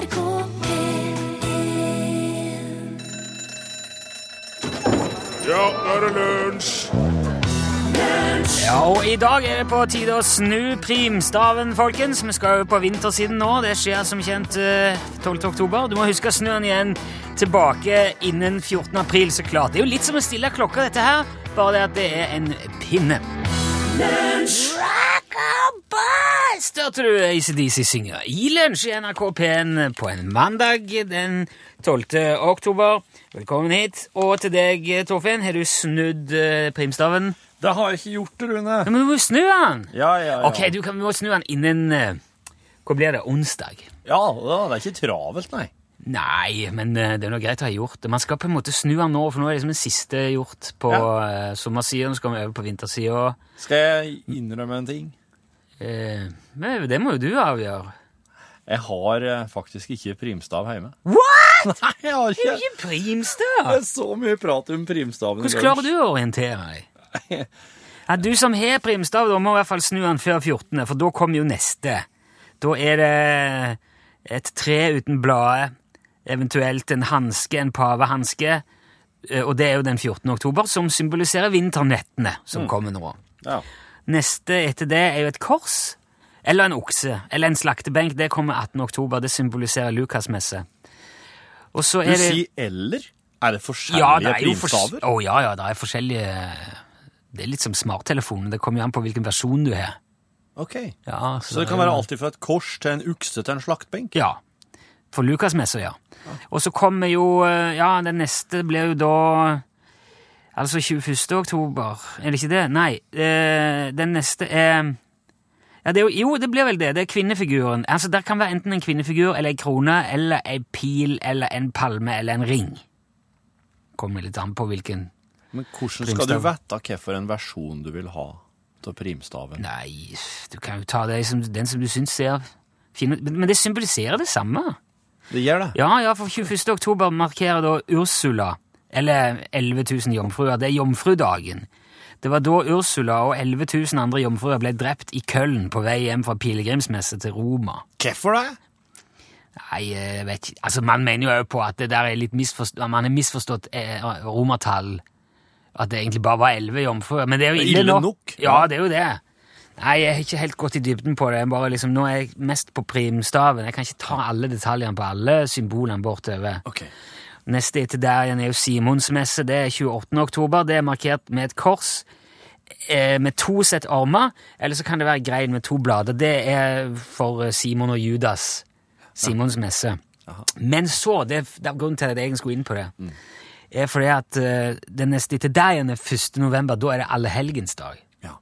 NRK P1 Ja, nå er det lunsj! Ja, og I dag er det på tide å snu primstaven, folkens. Vi skal jo på vintersiden nå. Det skjer som kjent eh, 12. oktober. Du må huske å snu den igjen tilbake innen 14. april, så klart. Det er jo litt som å stille klokka, dette her, bare det at det er en pinne. Rockabye! Størte du ACDC synger i lunsj i NRK P1 på en mandag den 12. oktober. Velkommen hit. Og til deg, Torfinn, har du snudd eh, primstaven? Det har jeg ikke gjort, Rune. Ja, men du må jo snu den! Ja, ja, ja. Ok, du kan, vi må snu den innen eh, Hva blir det? Onsdag? Ja, da, det er ikke travelt, nei. Nei, men eh, det er noe greit å ha gjort det. Man skal på en måte snu den nå, for nå er det liksom den siste gjort på ja. sommersida. Nå skal vi over på vintersida. Skal jeg innrømme en ting? Eh, men det må jo du avgjøre. Jeg har eh, faktisk ikke primstav hjemme. What?! Nei, jeg har ikke. ikke primstav! Det er så mye prat om primstaven Hvordan klarer du å orientere deg? Ja, du som har primstav, da må i hvert fall snu den før 14., for da kommer jo neste. Da er det et tre uten blader, eventuelt en hanske, en pavehanske, eh, og det er jo den 14. oktober, som symboliserer vinternettene som kommer nå. Ja. Neste etter det er jo et kors, eller en okse, eller en slaktebenk. Det kommer 18. oktober, det symboliserer Lukasmesse. Og så Du det Du sier eller? Er det forskjellige Ja, det er primstaver? Å, ja, ja, det er forskjellige Det er litt som smarttelefonen. Det kommer jo an på hvilken versjon du har. Ok. Ja, Så det er kan være alt fra et kors til en ukse til en slaktbenk? Ja. For Lukasmessa, ja. Og så kommer jo eh, Ja, den neste blir jo da Altså 21. oktober, er det ikke det? Nei. eh, den neste er ja, det er jo, jo, det blir vel det. Det er kvinnefiguren. Altså, Der kan være enten en kvinnefigur eller en krone eller en pil eller en palme eller en ring. Kommer litt an på hvilken Men hvordan skal du Primstav. vite hvilken versjon du vil ha av primstaven? Nei, du kan jo ta det som, den som du syns ser fin ut. Men men det symboliserer det samme. Det gjør det. Ja, ja, for 21. oktober markerer da Ursula, eller 11 000 jomfruer. Det er jomfrudagen. Det var da Ursula og 11 000 andre jomfruer ble drept i Køln på vei hjem fra pilegrimsmesse til Roma. Hvorfor det? Nei, jeg vet ikke. Altså, man mener jo òg på at det der er litt misforstått, man har misforstått eh, romertall. At det egentlig bare var 11 jomfruer. Men det er jo ille, ille nok, Ja, det er jo det. Nei, jeg har ikke helt gått i dybden på det. Bare liksom, nå er jeg mest på primstaven. Jeg kan ikke ta alle detaljene på alle symbolene bortover. Ok. Neste etter der igjen er jo Simonsmesse. Det er 28. oktober. Det er markert med et kors eh, med to sett armer, eller så kan det være grein med to blader. Det er for eh, Simon og Judas. Simons messe. Men så, det, det er grunnen til at jeg skulle inn på det, er fordi at eh, den neste etter der igjen er 1. november. Da er det allehelgensdag. Ja.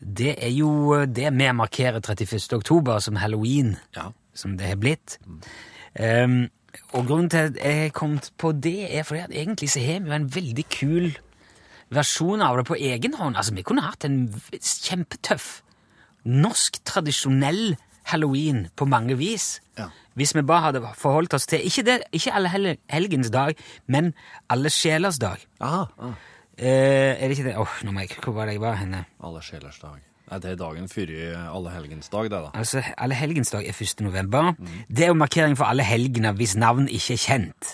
Det er jo eh, det vi markerer 31. oktober som halloween Ja. som det har blitt. Um, og grunnen til at jeg har kommet på det, er fordi at egentlig så har vi jo en veldig kul versjon av det på egen hånd. Altså, vi kunne hatt en kjempetøff norsk, tradisjonell halloween på mange vis. Ja. Hvis vi bare hadde forholdt oss til ikke, det, ikke alle hel helgens dag, men alle sjelers dag. Aha. Ah. Eh, er det ikke det? Åh, nå må jeg, Hvor var det jeg var henne? Alle sjelers dag. Nei, det er dagen før alle helgens dag, det, da. Altså, Alle helgensdag er 1. november. Det er jo markering for alle helgener hvis navn ikke er kjent.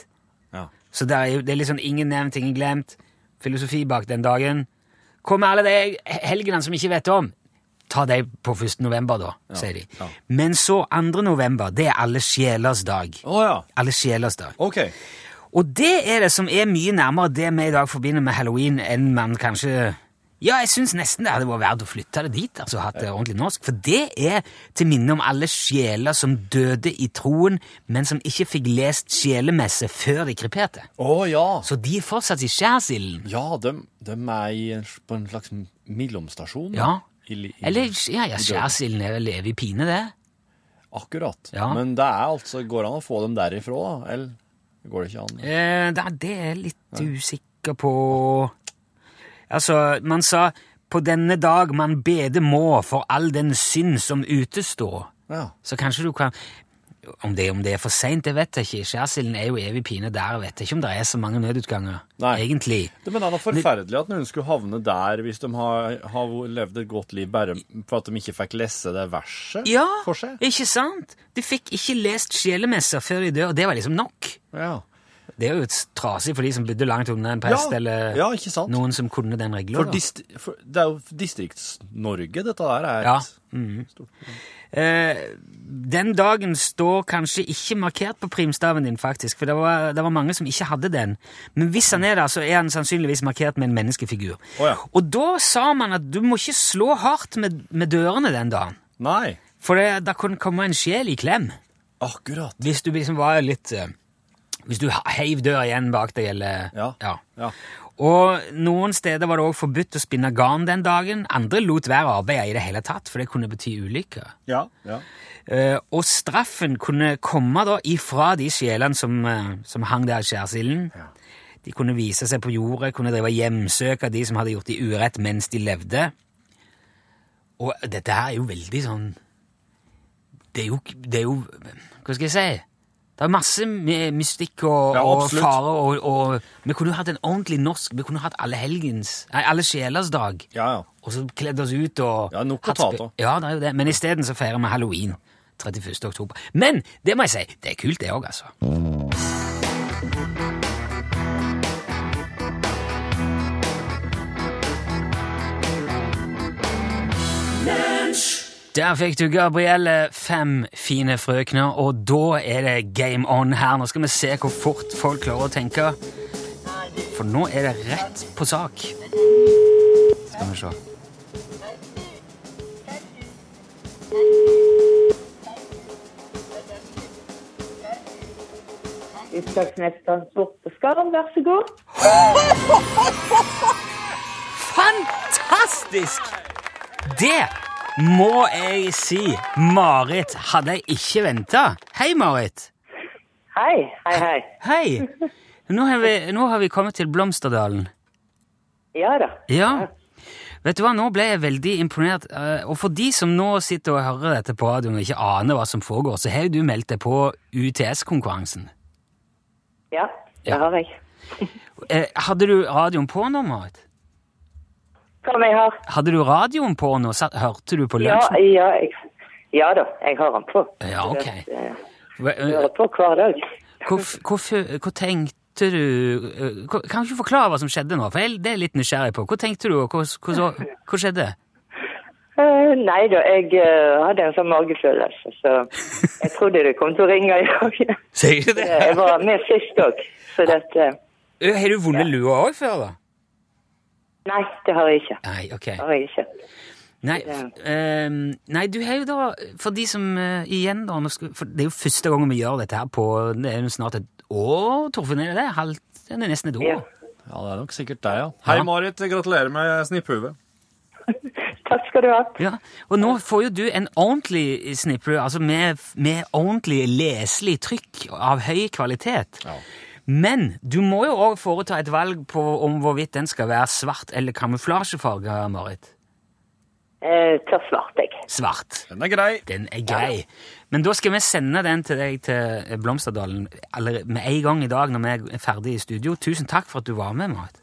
Ja. Så det er jo det er liksom ingen nevnt, ingen glemt. Filosofi bak den dagen. Hva med alle de helgene som ikke vet om? Ta dem på 1. november, da, sier de. ja. Men så 2. november, det er alle sjelers dag. Å ja. Alle sjelers dag. Ok. Og det er det som er mye nærmere det vi i dag forbinder med halloween, enn man kanskje Ja, jeg syns nesten det hadde vært verdt å flytte det dit, altså hatt det ordentlig norsk. For det er til minne om alle sjeler som døde i troen, men som ikke fikk lest sjelemesse før de kreperte. Å ja. Så de er fortsatt i skjærsilden. Ja, de, de er i, en- på en slags mellomstasjon. Ja. I, li- i, Eller ja, ja skjærsilden er vel evig pine, det. Akkurat. Ja. Men det er altså, går det an å få dem derifra, da? Eller går det ikke an? Eh, da, det er jeg litt usikker på Altså, man sa på denne dag man bede må for all den synd som utestår. Ja. Så kanskje du kan om det, om det er for seint, det vet jeg ikke. Skjærsilden er jo evig pine der. Jeg vet ikke om det er så mange nødutganger, Nei. egentlig. Det men det er noe forferdelig at noen skulle havne der hvis de har, har levd et godt liv bare for at de ikke fikk lese det verset Ja, for seg. Ja, ikke sant? De fikk ikke lest sjelemesser før de dør, og det var liksom nok. Ja. Det er jo trasig for de som bodde langt unna en prest, Ja, eller ja, noen som kunne den regla. Det er jo Distrikts-Norge, dette der er Ja. et stort Eh, den dagen står kanskje ikke markert på primstaven din, faktisk, for det var, det var mange som ikke hadde den. Men hvis han er der, så er han sannsynligvis markert med en menneskefigur. Oh, ja. Og da sa man at du må ikke slå hardt med, med dørene den dagen, Nei. for det, da kunne komme en sjel i klem. Akkurat. Hvis du liksom var litt eh, Hvis du heiv døra igjen bak deg, eller Ja. ja. Ja. Og noen steder var det også forbudt å spinne garn den dagen. Andre lot være å arbeide i det hele tatt, for det kunne bety ulykker. Ja. ja. Uh, og straffen kunne komme da ifra de sjelene som, uh, som hang der i skjærsilden. De kunne vise seg på jordet, kunne drive hjemsøk av de som hadde gjort de urett mens de levde. Og dette her er jo veldig sånn Det er jo, det er jo Hva skal jeg si? Det er masse mystikk og, Ja, og fare, og, og vi kunne jo hatt en ordentlig norsk Vi kunne hatt Alle helgens Nei, Alle sjelers dag. Ja, ja. Og så kledd oss ut og Ja, nok å ta av. Ja, det er jo det. Men isteden så feirer vi halloween 31. oktober. Men det må jeg si, det er kult, det òg, altså. Der fikk du Gabrielle fem fine frøkner, og da er det game on her. Nå skal vi se hvor fort folk klarer å tenke. For nå er det rett på sak. Skal vi se. Utslagsmesteren Sorte Skarv, vær så god. Fantastisk! Det må jeg si. Marit hadde jeg ikke venta. Hei, Marit. Hei, hei, hei. Hei. Nå har, vi, nå har vi kommet til Blomsterdalen. Ja da. Ja. Vet du hva, nå ble jeg veldig imponert. eh, Og for de som nå sitter og hører dette på radioen og ikke aner hva som foregår, så har jo du meldt deg på UTS-konkurransen. Ja, det har jeg. Eh, Hadde du radioen på nå, Marit? Hva om jeg har? Hadde du radioen på nå? Hørte du på Ja, lunsjen? ja, jeg, ja da, jeg har den på. Ja, ok. Det- Jeg eh, hører på hver dag. Hvor, hvor, hvor tenkte du eh, Kan du ikke forklare hva som skjedde nå? For jeg, Det er litt nysgjerrig på. Hvor tenkte du, og hva, hva, hva skjedde? Uh, nei da, jeg uh, hadde en sånn magefølelse, så jeg trodde det kom til å ringe i dag. Sier du det? jeg var med sist òg, så dette Har du vunnet lua òg før, da? Nei, det har jeg ikke. Nei, ok. Det har jeg ikke. Nei, f- ehm, nei, du har jo da For de som uh, igjen, da nå skal, For det er jo første gangen vi gjør dette her på Det er jo snart et år, Torfinn? Er det det? Halvt, det er nesten et år. Ja. Ja, det er nok sikkert deg, ja. Hei, Marit. Gratulerer med snipphuet. Takk skal du ha. Ja, og nå får jo du en ordentlig snipphue, altså med, med ordentlig leselig trykk av høy kvalitet. Ja. Men du må jo òg foreta et valg på om hvorvidt den skal være svart eller kamuflasjefarga, Marit. Eh, svart, jeg. Svart. Den er grei. Den er grei. Men da skal vi sende den til deg til Blomsterdalen eller med en gang i dag når vi er ferdig i studio. Tusen takk for at du var med, Marit.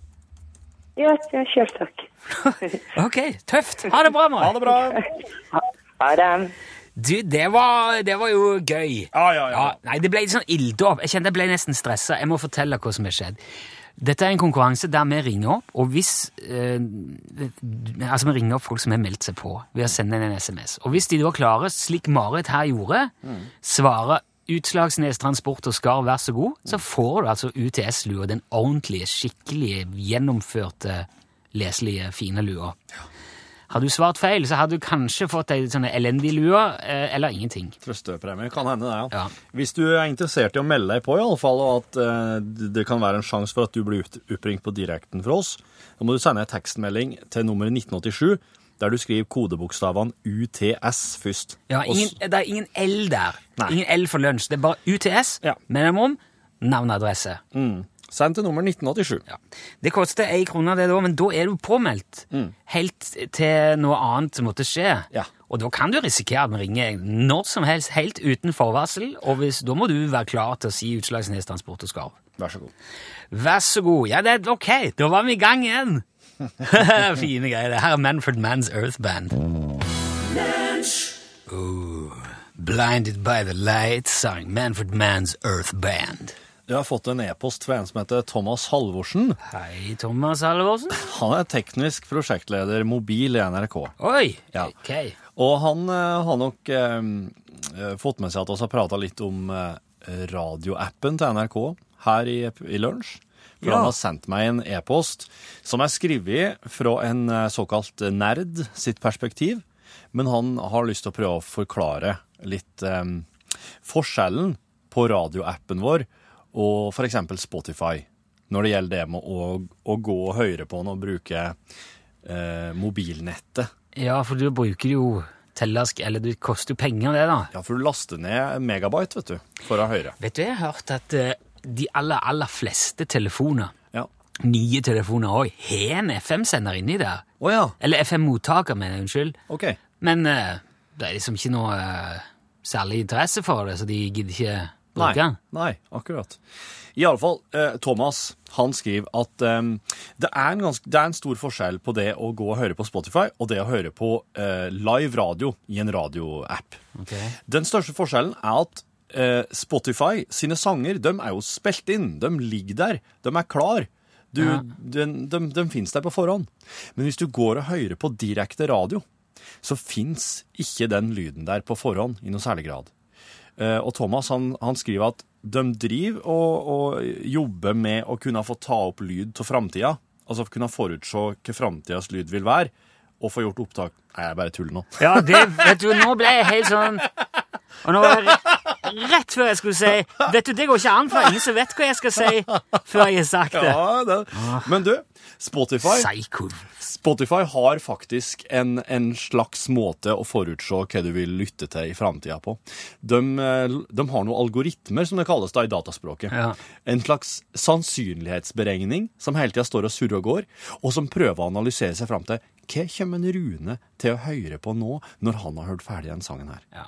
Ja, ja sjøl takk. Ok, tøft. Ha det bra, Marit. Ha det bra. Ha, ha det. Du, det var, det var jo gøy. Ja, ja, ja. Ja, nei, det ble litt sånn ilddåp. Jeg kjente jeg ble nesten stressa. Jeg må fortelle hva som har skjedd. Dette er en konkurranse der vi ringer opp, og hvis eh, Altså, vi ringer opp folk som har meldt seg på ved å sende en SMS. Og hvis de da klarer, slik Marit her gjorde, svare Utslagsnes Transport og Skar, vær så god, så får du altså UTS-lua, den ordentlige, skikkelige, gjennomførte, leselige, fine lua. Hadde du svart feil, så hadde du kanskje fått ei sånn elendig lue, eh, eller ingenting. Trøstepremie kan hende, det, ja. Ja. Hvis du er interessert i å melde deg på, i alle fall, og at eh, det kan være en sjanse for at du blir oppringt på direkten fra oss, da må du sende en tekstmelding til nummer 1987, der du skriver kodebokstavene UTS først. Ja, ingen, det er ingen L der. Nei. Ingen L for lunsj. Det er bare UTS, Ja. minimum, navn og adresse. mm. Send til nummer 1987. Ja. Det koster ei krone, det da, men da er du påmeldt. Mm. Helt til noe annet måtte skje. Ja. Og da kan du risikere at vi ringer når som helst, helt uten forvarsel, og hvis, da må du være klar til å si Utslagsnes Transport og Skarv. Vær så god. Vær så god. Ja, det er ok, da var vi i gang igjen. Fine greier. det. Her er Manfred Manns Earth Band. Oh, blinded by the light, sang Manfred Manns Earth Band. Jeg har fått en e-post fra en som heter Thomas Halvorsen. Hei, Thomas Halvorsen. Han er teknisk prosjektleder mobil i NRK. Oi, Ja. ok. Og han eh, har nok eh, eh, fått med seg at vi har prata litt om eh, radioappen til NRK her i, i lunsj. For Ja. han har sendt meg en e-post som er skrevet fra en eh, såkalt nerd sitt perspektiv. Men han har lyst til å prøve å forklare litt eh, forskjellen på radioappen vår og f.eks. Spotify. Når det gjelder det med å, å gå og høre på den og bruke eh, mobilnettet. Ja, for du bruker jo tellersk, eller det koster jo penger det da. Ja, for du laster ned megabyte, vet du, for å høre. Vet du, jeg har hørt at eh, de aller, aller fleste telefoner, Ja. nye telefoner òg. har en FM-sender inni der. Oh, ja, Eller FM-mottaker, mener jeg, unnskyld. Okay. Men eh, det er liksom ikke noe eh, særlig interesse for det, så de gidder ikke Nei, nei, akkurat. I alle fall, eh, Thomas, han skriver at eh, det, er en ganske, det er en stor forskjell på det å gå og høre på Spotify og det å høre på eh, live radio i en radioapp. Okay. Den største forskjellen er at eh, Spotify sine sanger, de er jo spilt inn, de ligger der, de er klar. Du, Ja. De, de, de finnes der på forhånd. Men hvis du går og hører på direkte radio, så finnes ikke den lyden der på forhånd i noe særlig grad. Eh, og Thomas han, han skriver at de driver og, og jobber med å kunne få ta opp lyd til framtida. Altså kunne forutse hva framtidas lyd vil være, og få gjort opptak Nei, jeg bare tuller nå. Ja, det, vet du, nå ble jeg helt sånn Og nå var det rett før jeg skulle si Vet du, det går ikke an, for ingen som vet hva jeg skal si før jeg har sagt det. Ja, det. Men du, Spotify Psycho. Spotify har faktisk en, en slags måte å forutse hva du vil lytte til i framtida på. De, eh, de har noen algoritmer, som det kalles da i dataspråket. Ja. En slags sannsynlighetsberegning som hele tida står og surrer og går, og som prøver å analysere seg fram til hva kommer en Rune til å høre på nå, når han har hørt ferdig den sangen her. Ja.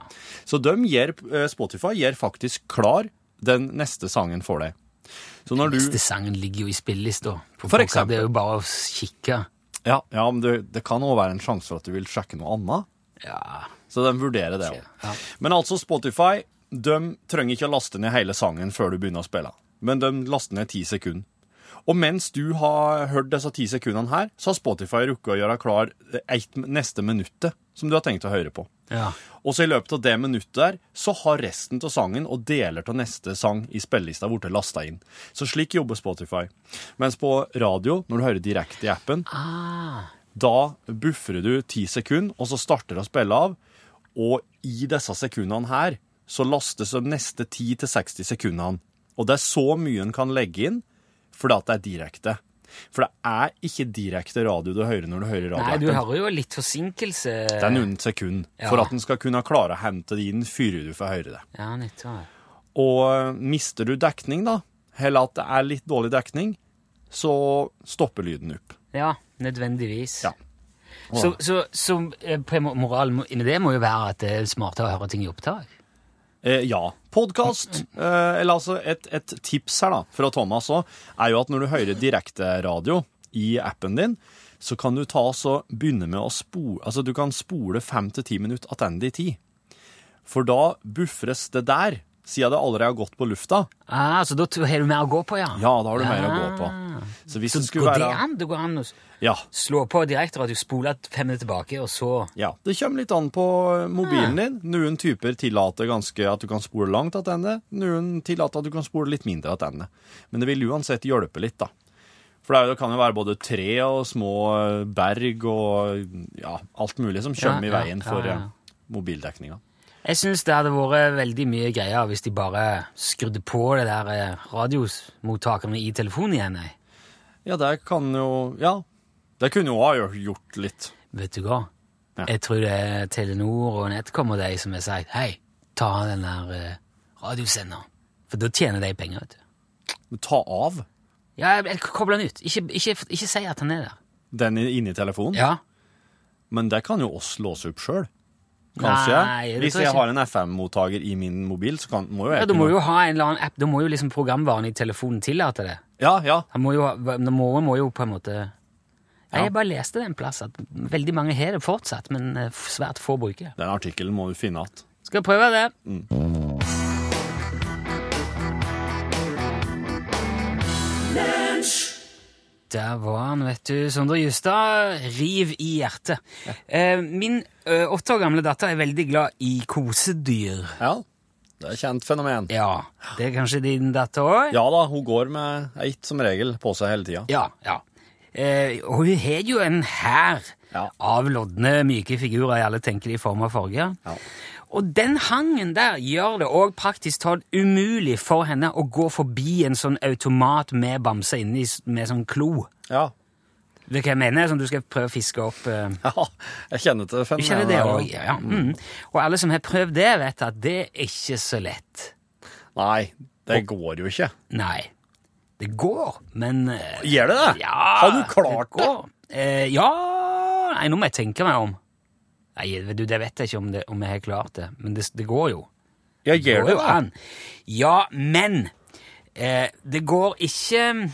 Så de gir, eh, Spotify gir faktisk klar den neste sangen for deg. Så når den Neste sangen ligger jo i spillelista. For eksempel. Det er jo bare å kikke. Ja, ja men det, det kan òg være en sjanse for at du vil sjekke noe annet. Ja. Så de vurderer det òg. Ja. Men altså, Spotify de trenger ikke å laste ned hele sangen før du begynner å spille. Men de laster ned ti sekunder. Og mens du har hørt disse ti sekundene her, så har Spotify rukket å gjøre klar et neste minuttet som du har tenkt å høre på. ja. Og så i løpet av det minuttet der, så har resten av sangen og deler av neste sang i spillelista blitt lasta inn. Så slik jobber Spotify. Mens på radio, når du hører direkte i appen, Ah. da buffrer du ti sekunder, og så starter det å spille av. Og i disse sekundene her, så lastes de neste 10-60 sekundene. Og det er så mye en kan legge inn, fordi at det er direkte. For det er ikke direkte radio du hører når du hører Nei, du hører jo litt forsinkelse. Det er noen sekunder Ja. for at en skal kunne klare å hente det inn før du får høre det. Ja, nettopp. Og eh, mister du dekning, da, eller at det er litt dårlig dekning, så stopper lyden opp. Ja, nødvendigvis. Ja. Så, så, så eh, moralen inni det må jo være at det er smartere å høre ting i opptak. Eh, ja. Podkast, eh, eller altså et, et tips her da, fra Thomas òg, er jo at når du hører direkteradio i appen din, så kan du ta og begynne med å spole Altså, du kan spole fem til ti minutter tilbake i tid. For da buffres det der, siden det allerede har gått på lufta. Ah, så da har du mer å gå på, ja? Ja, da har du mer å gå på. Så hvis Så det skulle går det være an? Det går an å Ja. slå på direkte at du spoler fem minutter tilbake, og så Ja, det kommer litt an på mobilen din. Noen typer tillater ganske at du kan spole langt tilbake, noen tillater at du kan spole litt mindre tilbake. Men det vil uansett hjelpe litt, da. For det det kan jo være både tre og små berg og ja, alt mulig som kommer Ja, i veien for ja. eh, mobildekninga. Jeg syns det hadde vært veldig mye greier hvis de bare skrudde på det der radiosmottakerne radiomottakerne i telefonen igjen. Jeg. Ja, det kan jo Ja, det kunne jo ha gjort litt. Vet du hva? Ja. Jeg tror det er Telenor og NetCom og de som har sagt hei, ta den der eh, radiosenderen. For da tjener de penger, vet du. Men Ta av Ja, kobler den ut. Ikke, ikke, ikke si at den er der. den inni telefonen. Ja. Men det kan jo oss låse opp sjøl. Kanskje. Nei, Hvis jeg jeg ikke. har en FM-mottaker i min mobil, så kan, må jo jeg Ja, Du må jo ha en eller annen app, da må jo liksom programvaren i telefonen tillate det. Ja, ja. Han må jo, må, må jo på en måte Ja. Jeg bare leste det en plass at veldig mange har det fortsatt, men eh, svært få bruker det. Den artikkelen må du finne igjen. Skal prøve det. Der var han, vet du. Sondre Justad, riv i hjertet. Eh, min eh, åtte år gamle datter er veldig glad i kosedyr. Ja. Det er et kjent fenomen. Ja, det er kanskje din datter òg? Ja da, hun går med eitt som regel på seg hele tida. Ja, ja. Eh, og hun har jo en hær Ja. av lodne, myke figurer i alle tenkelige former og farger. Ja. Og den hangen der gjør det òg praktisk talt umulig for henne å gå forbi en sånn automat med bamse inni med sånn klo. Ja. Det er hva jeg mener? Som du skal prøve å fiske opp eh. ja. Jeg kjenner til Du kjenner det også, ja. Ja. Mm. Og alle som har prøvd det, vet at det er ikke så lett. Nei, det går jo ikke. Nei. Det går, men eh, Gjør det det? Ja, Har du klart det? det? Eh, ja Nei, nå må jeg tenke meg om. Nei, du, Det vet jeg ikke om, det, om jeg har klart det, men det, det går jo. Ja, gjør det an. Ja, men eh, det går ikke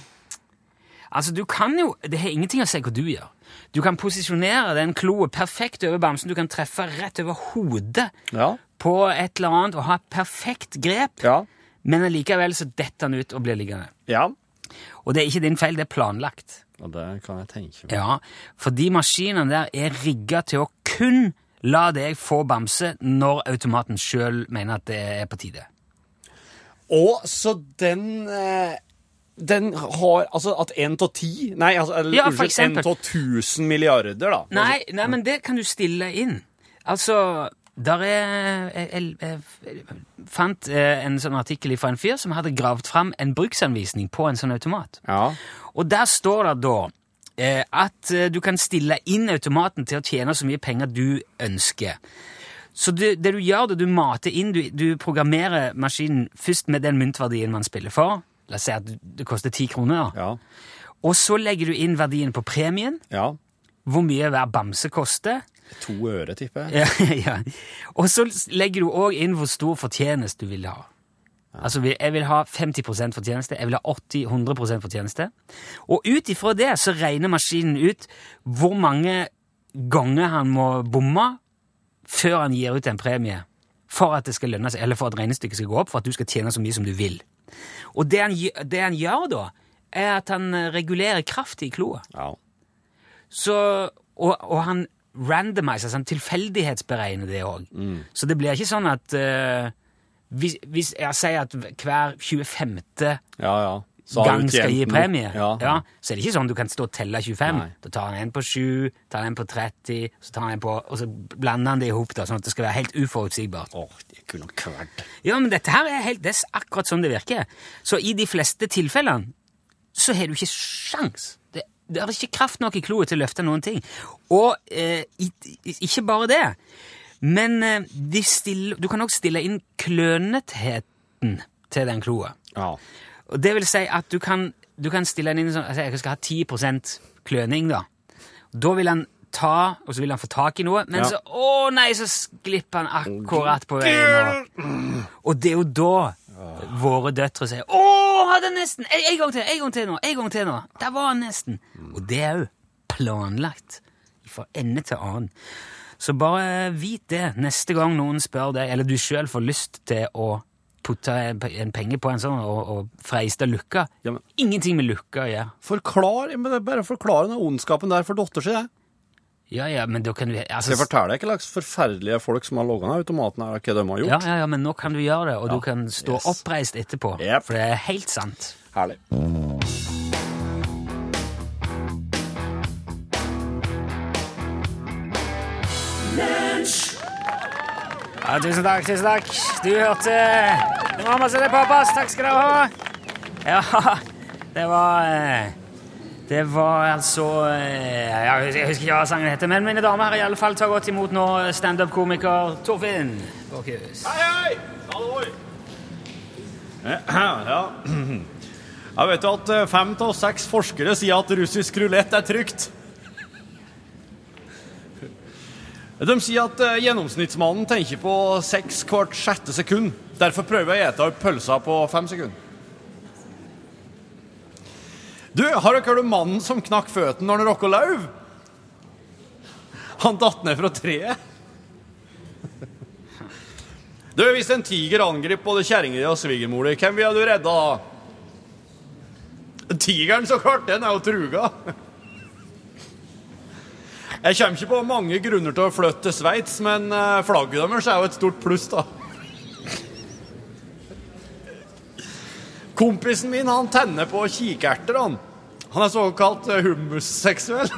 Altså, du kan jo Det har ingenting å si hva du gjør. Du kan posisjonere den kloa perfekt over bamsen. Du kan treffe rett over hodet Ja. på et eller annet og ha et perfekt grep, Ja. men allikevel så detter den ut og blir liggende. Ja. Og det er ikke din feil, det er planlagt. Og det kan jeg tenke meg. Ja, for de maskinene der er rigga til å kun la deg få bamse når automaten sjøl mener at det er på tide. Og så den eh, Den har altså at én av ti Nei, altså, eller Ja, unnskyld, én av 1000 milliarder, da. Nei, nei, men det kan du stille inn. Altså, der er Jeg, jeg, jeg fant eh, en sånn artikkel fra en fyr som hadde gravd fram en bruksanvisning på en sånn automat. Ja. Og der står det da eh, at eh, du kan stille inn automaten til å tjene så mye penger du ønsker. Så du, det du gjør, det du mater inn, du, du programmerer maskinen først med den myntverdien man spiller for. La oss si at det koster ti kroner. Ja. Og så legger du inn verdien på premien, ja. hvor mye hver bamse koster. To øre, tipper jeg. Ja, ja. Og så legger du òg inn hvor stor fortjeneste du vil ha. Altså, Jeg vil ha 50% fortjeneste, jeg vil ha 80-100 fortjeneste. Og ut ifra det så regner maskinen ut hvor mange ganger han må bomme før han gir ut en premie for at det skal lønne seg, eller for at regnestykket skal gå opp, for at du skal tjene så mye som du vil. Og det han, det han gjør da, er at han eh, regulerer kraft i kloa. Ja. Så, og, og han randomiser, altså tilfeldighetsberegne det òg. Så det blir ikke sånn at uh, hvis, hvis jeg sier at hver 25. Ja, ja. Så gang skal gi premie, Ja, så er det ikke sånn du kan stå og telle 25. Nei. Da tar han en på 7, tar han en på 30, så tar han en på, og så blander han det i hop, sånn at det skal være helt uforutsigbart. Åh, det kunne kvart. Ja, men dette her er, helt, det er akkurat sånn det virker. Så i de fleste tilfellene så har du ikke sjans. Det, er ikke kraft nok i kloet til å løfte noen ting. Og eh, ikke bare det, men eh, de stille, du kan også stille inn klønetheten til den kloa. Ja. Og det vil si at du kan, du kan stille den inn sånn, altså jeg skal ha 10% kløning da. Da vil han ta, og så vil han få tak i noe, men Ja. så, å nei, så glipper han akkurat på veien. Og det er jo da våre døtre sier, å, hadde nesten, en, gang til, en gang til nå, en gang til nå. Der var han nesten. Og det er jo planlagt fra ende til annen. Så bare vit det neste gang noen spør deg, eller du selv får lyst til å putte en en penge på en sånn og, og freiste lukka. Ja, Ingenting med lukka å gjøre. Forklar, bare forklare den ondskapen der for datter si, det. Ja, ja, men da kan du altså, Jeg forteller ikke slags forferdelige folk som har logga ned automaten, her, hva de har gjort. ja, ja, ja, men nå kan du gjøre det, og Ja. du kan stå Yes. oppreist etterpå. Yep. For det er helt sant. Herlig. Ja, tusen takk, tusen takk. Du hørte Mamma sier det pappas. Takk skal dere ha. Ja, det var eh, Det var altså eh, Jeg husker ikke hva sangen heter, men mine damer her i alle fall tar godt imot nå standup-komiker Torfinn Borchhus. Hei, hei! Hallo! Ja. Jeg vet jo at eh, fem av seks forskere sier at russisk rulett er trygt. De sier at eh, gjennomsnittsmannen tenker på seks hvert sjette sekund. Derfor prøver jeg å ete opp pølsa på fem sekunder. Du, har dere hørt om mannen som knakk føttene når han råkka lauv? Han datt ned fra treet. Du, Hvis en tiger angriper både kjerringa di og svigermor di, hvem ville du redda da? Tigeren, så klart. Den er jo truga. Jeg kommer ikke på mange grunner til å flytte til Sveits, men eh, flagget deres er jo et stort pluss, da. Kompisen min han tenner på kikerter, han. Han er såkalt eh, hummusseksuell.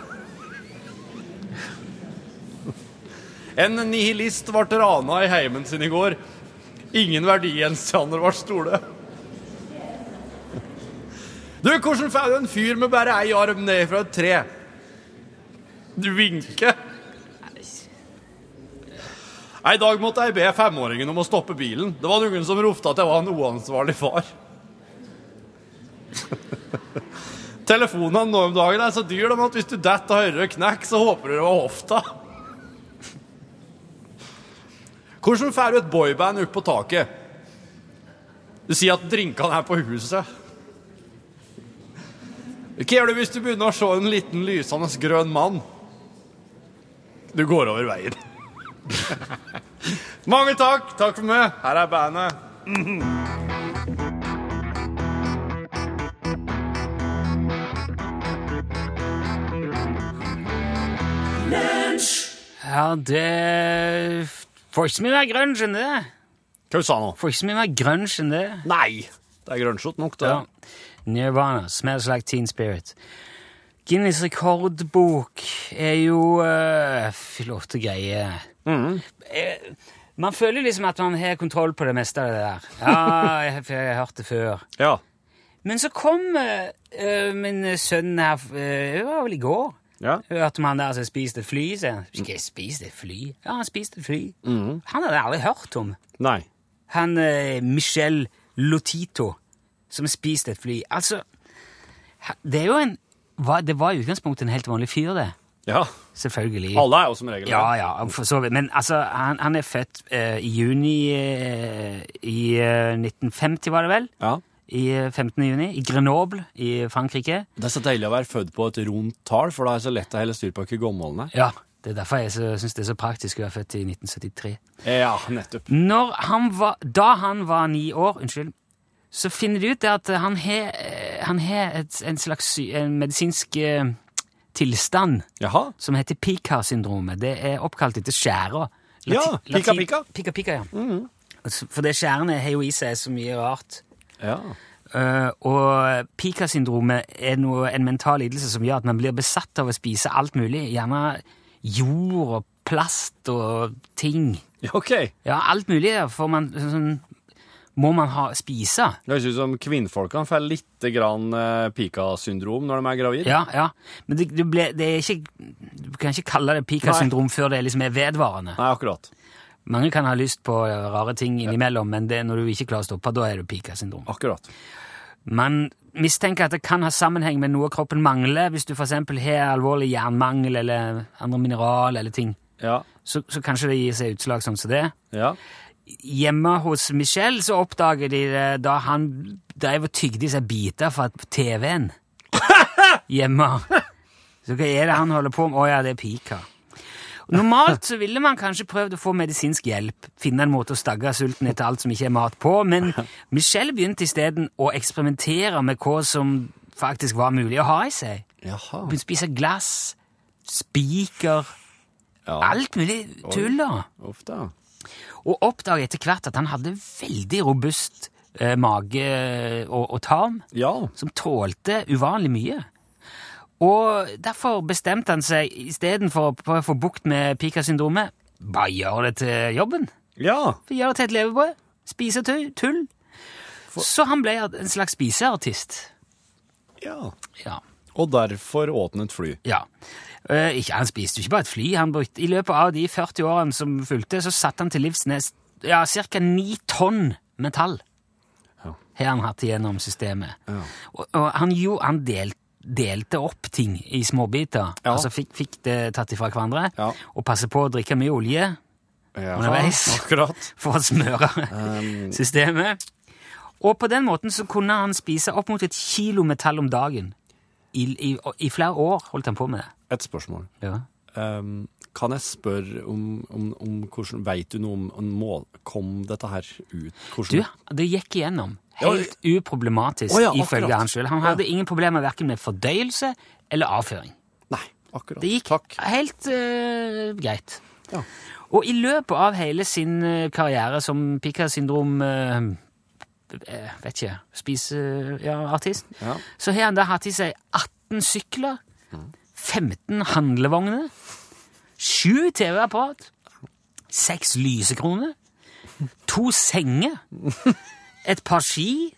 En nihilist ble rana i heimen sin i går. Ingen verdigjenstander ble stole. Du, hvordan får du en fyr med bare ei arm ned fra et tre? Du vinker. En dag måtte jeg be femåringen om å stoppe bilen. Det var noen som ropte at jeg var en uansvarlig far. Telefonene nå om dagen er så dyre at hvis du detter og hører knekk, så håper du det var hofta. Hvordan får du et boyband opp på taket? Du sier at drinkene er på huset. Hva gjør du hvis du begynner å se en liten lysende grønn mann? Du går over veien. Mange takk. Takk for meg. Her er bandet. Ja, det Får ikke så mye mer grunge enn det. Hva du sa du nå? Får ikke så mye mer grunge enn det. Nei. Det er grønnskjott nok, det. Ja. Nirvana, Smells Like Teen Spirit. Guinness rekordbok er jo uh, flotte greier. Mm. man føler liksom at man har kontroll på det meste av det der. Ja, jeg, jeg har hørt det før. Ja. Men så kom eh, eh, min sønn her uh, Det var vel i går. Ja. Hørte om han der som spiste et fly. sier han. Skal jeg spise et fly? Ja, han spiste et fly. Han hadde jeg aldri hørt om. Nei. Han eh, Michel Lotito som spiste et fly. Altså, det er jo en Det var i utgangspunktet en helt vanlig fyr, det. Ja. Selvfølgelig. Alle er jo som regel Ja, ja, for så vidt. Men altså, han, han er født eh, i juni eh, i eh, 1950, var det vel? Ja. I eh, 15. juni. I Grenoble i Frankrike. Det er så deilig å være født på et rundt tall, for da er det så lett å holde styr på gåmålene er. Ja, Det er derfor jeg syns det er så praktisk å være født i 1973. Ja, nettopp. Når han var, da han var ni år, unnskyld, så finner de ut det at han har, han har et, en slags en medisinsk eh, tilstand Jaha. som heter Pika-syndromet. Det er oppkalt etter skjæra. Ja, Pika-Pika. Pika, pika, ja. Altså, For det skjærene har jo i seg så mye rart. Ja. Uh, og Pika-syndromet er noe, en mental lidelse som gjør at man blir besatt av å spise alt mulig. Gjerne jord og plast og ting. ok. Ja, alt mulig får man sånn, må man ha, spise. Det høres ut som kvinnfolkene får litt grann eh, pika-syndrom når de er gravide. Ja, ja. Men det, det, ble, det ikke Du kan ikke kalle det Pika-syndrom før det liksom er vedvarende. Nei, akkurat. Mange kan ha lyst på rare ting innimellom, men det, når du ikke klarer å stoppe, da er det Pika-syndrom. Akkurat. Man mistenker at det kan ha sammenheng med noe kroppen mangler, hvis du f.eks. har alvorlig jernmangel eller andre mineral eller ting. Ja. Så, så kanskje det gir seg utslag sånn som det. Ja. Hjemme hos Michel så oppdager de det da han drev og tygde i seg biter fra TV-en. Hjemme. Så hva er det han holder på med? Å ja, det er pika. Normalt så ville man kanskje prøvd å få medisinsk hjelp, finne en måte å stagge sulten etter alt som ikke er mat på, men Michelle begynte isteden å eksperimentere med hva som faktisk var mulig å ha i seg. Jaha. Begynte å spise glass, spiker, Ja. alt mulig tull da. Ofte. Og oppdaga etter hvert at han hadde veldig robust eh, mage og, og tarm, Ja. som tålte uvanlig mye. Og derfor bestemte han seg, istedenfor å få bukt med Pika-syndromet, bare gjøre det til jobben. Ja. For Gjøre det til et levebrød. Spise tull. For... Så han ble en slags spiseartist. Ja. Ja. Og derfor åt han et fly. ja. Eh, ikke, han spiste jo ikke bare et fly. Han brukte, I løpet av de 40 årene som fulgte, så satte han til livs ja, ca. 9 tonn metall. Ja. har han hatt igjennom systemet. Ja. Og, og han, jo, han, del, delte opp ting i småbiter. Ja. Altså fikk, fikk det tatt ifra hverandre. Ja. Og passe på å drikke mye olje Ja, Underveis. Akkurat. for å smøre Um, systemet. Og på den måten så kunne han spise opp mot et kilo metall om dagen. I, i, i flere år holdt han på med det. et spørsmål. Ja. Um, kan jeg spørre om, om, om hvordan Veit du noe om, om mål? Kom dette her ut? Du, det gikk igjennom. Helt uproblematisk, oh, ja, ifølge han sjøl. Han hadde ingen problemer verken med fordøyelse eller avføring. Nei, akkurat. Det gikk Takk. helt uh, greit. Ja. Og i løpet av hele sin eh, karriere som Pika-syndrom eh, eh, Vet ikke Spiseartist, Ja. så har han da hatt i seg 18 sykler, 15 handlevogner, 7 TV-apparat, 6 lysekroner, to senger, et par ski,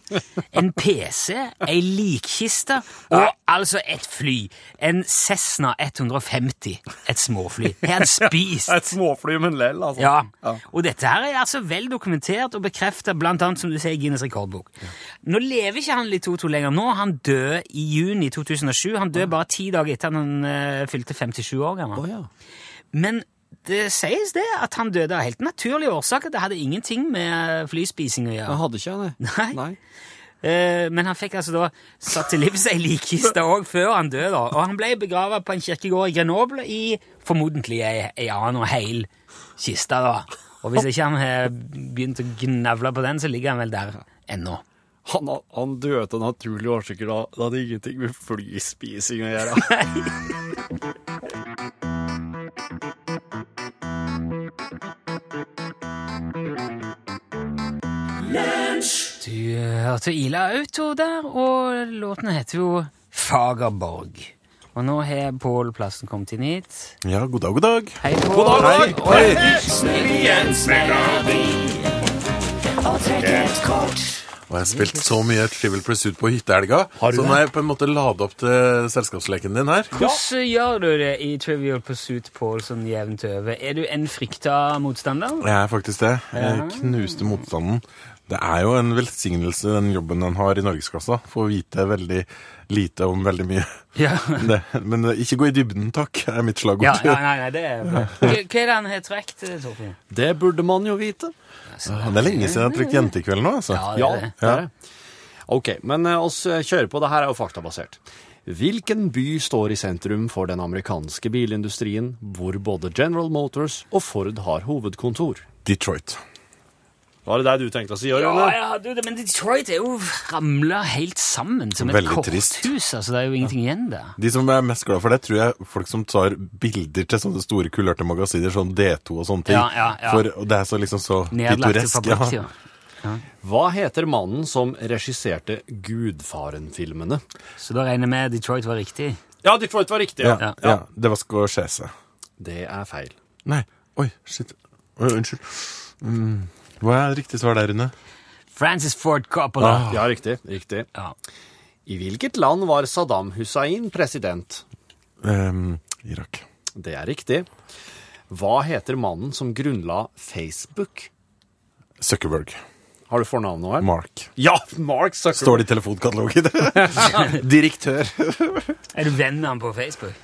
en PC, ei likkiste og altså et fly. En Cessna 150, et småfly. Har han spist? Et småfly, men lell, altså. Ja. Og dette her er altså vel dokumentert og bekreftet, blant annet som du sier i Guinness rekordbok. Nå lever ikke han Litoto lenger. Nå han døde i juni 2007. Han døde bare ti dager etter at han uh, fylte 57 år gammel. Oh, ja. Men det sies det at han døde av helt naturlige årsaker. Det hadde ingenting med flyspising å gjøre. Han hadde ikke det. Nei. Eh, Men han fikk altså da satt til livs ei likkiste òg før han døde. Og han ble begrava på en kirkegård i Grenoble i formodentlig ei, annen og heil kiste. da. Og hvis ikke han har begynt å gnavle på den, så ligger han vel der ennå. Han, han døde av naturlige årsaker. da. Det hadde ingenting med flyspising å gjøre. Du hørte Ila Auto der, og låten heter jo Fagerborg. Og nå har Pål Plassen kommet inn hit. Ja, god dag, god dag. Hei, Pål. Hei. Hei. Og jeg har spilt så mye Trivial Pursuit på hyttehelga, så nå har jeg på en måte lada opp til selskapsleken din her. Hvordan gjør du det i Trivial Pursuit, Pål, sånn jevnt over? Er du en frykta motstander? Jeg er faktisk det. Jeg knuste motstanden. Det er jo en velsignelse, den jobben han har i norgesklassa. Får vite veldig lite om veldig mye. Ja. Det, men eh, ikke gå i dybden, takk, er mitt slagord. Ja, ja, nei, nei, det er bra. Hva er det han har trukket, Torfinn? Det burde man jo vite. Det er lenge siden jeg har trukket jentekveld nå, altså. Ja, det er det. Ok, men eh, oss eh, kjører på. Det her er jo faktabasert. Hvilken by står i sentrum for den amerikanske bilindustrien, hvor både General Motors og Ford har hovedkontor? Detroit. Var det det du tenkte å si, Ja, ja, du, men Detroit er jo ramla helt sammen som et Veldig korthus. trist. Altså, det er jo ingenting igjen der. De som er mest glad for det, tror jeg folk som tar bilder til sånne store kulørte magasiner, sånn D2 og sånne ting. Ja, ja, ja. For og det er så liksom så Nedlagte pittoresk. Ja. ja. Hva heter mannen som regisserte Gudfaren-filmene? Så da regner jeg med Detroit var riktig. Ja, Detroit var riktig. Ja, Ja. ja. Det var Scorsese. Det er feil. Nei, oi, shit. Oi, unnskyld. Hva er riktig svar der Rune? Francis Ford Coppola. Ja, riktig. riktig. Ja. I hvilket land var Saddam Hussein president? Um, Irak. Det er riktig. Hva heter mannen som grunnla Facebook? Zuckerberg. Har du fornavn nå her? Mark. Ja, Mark Zuckerberg. Står det i telefonkatalogen? Direktør. Er du venn med han på Facebook?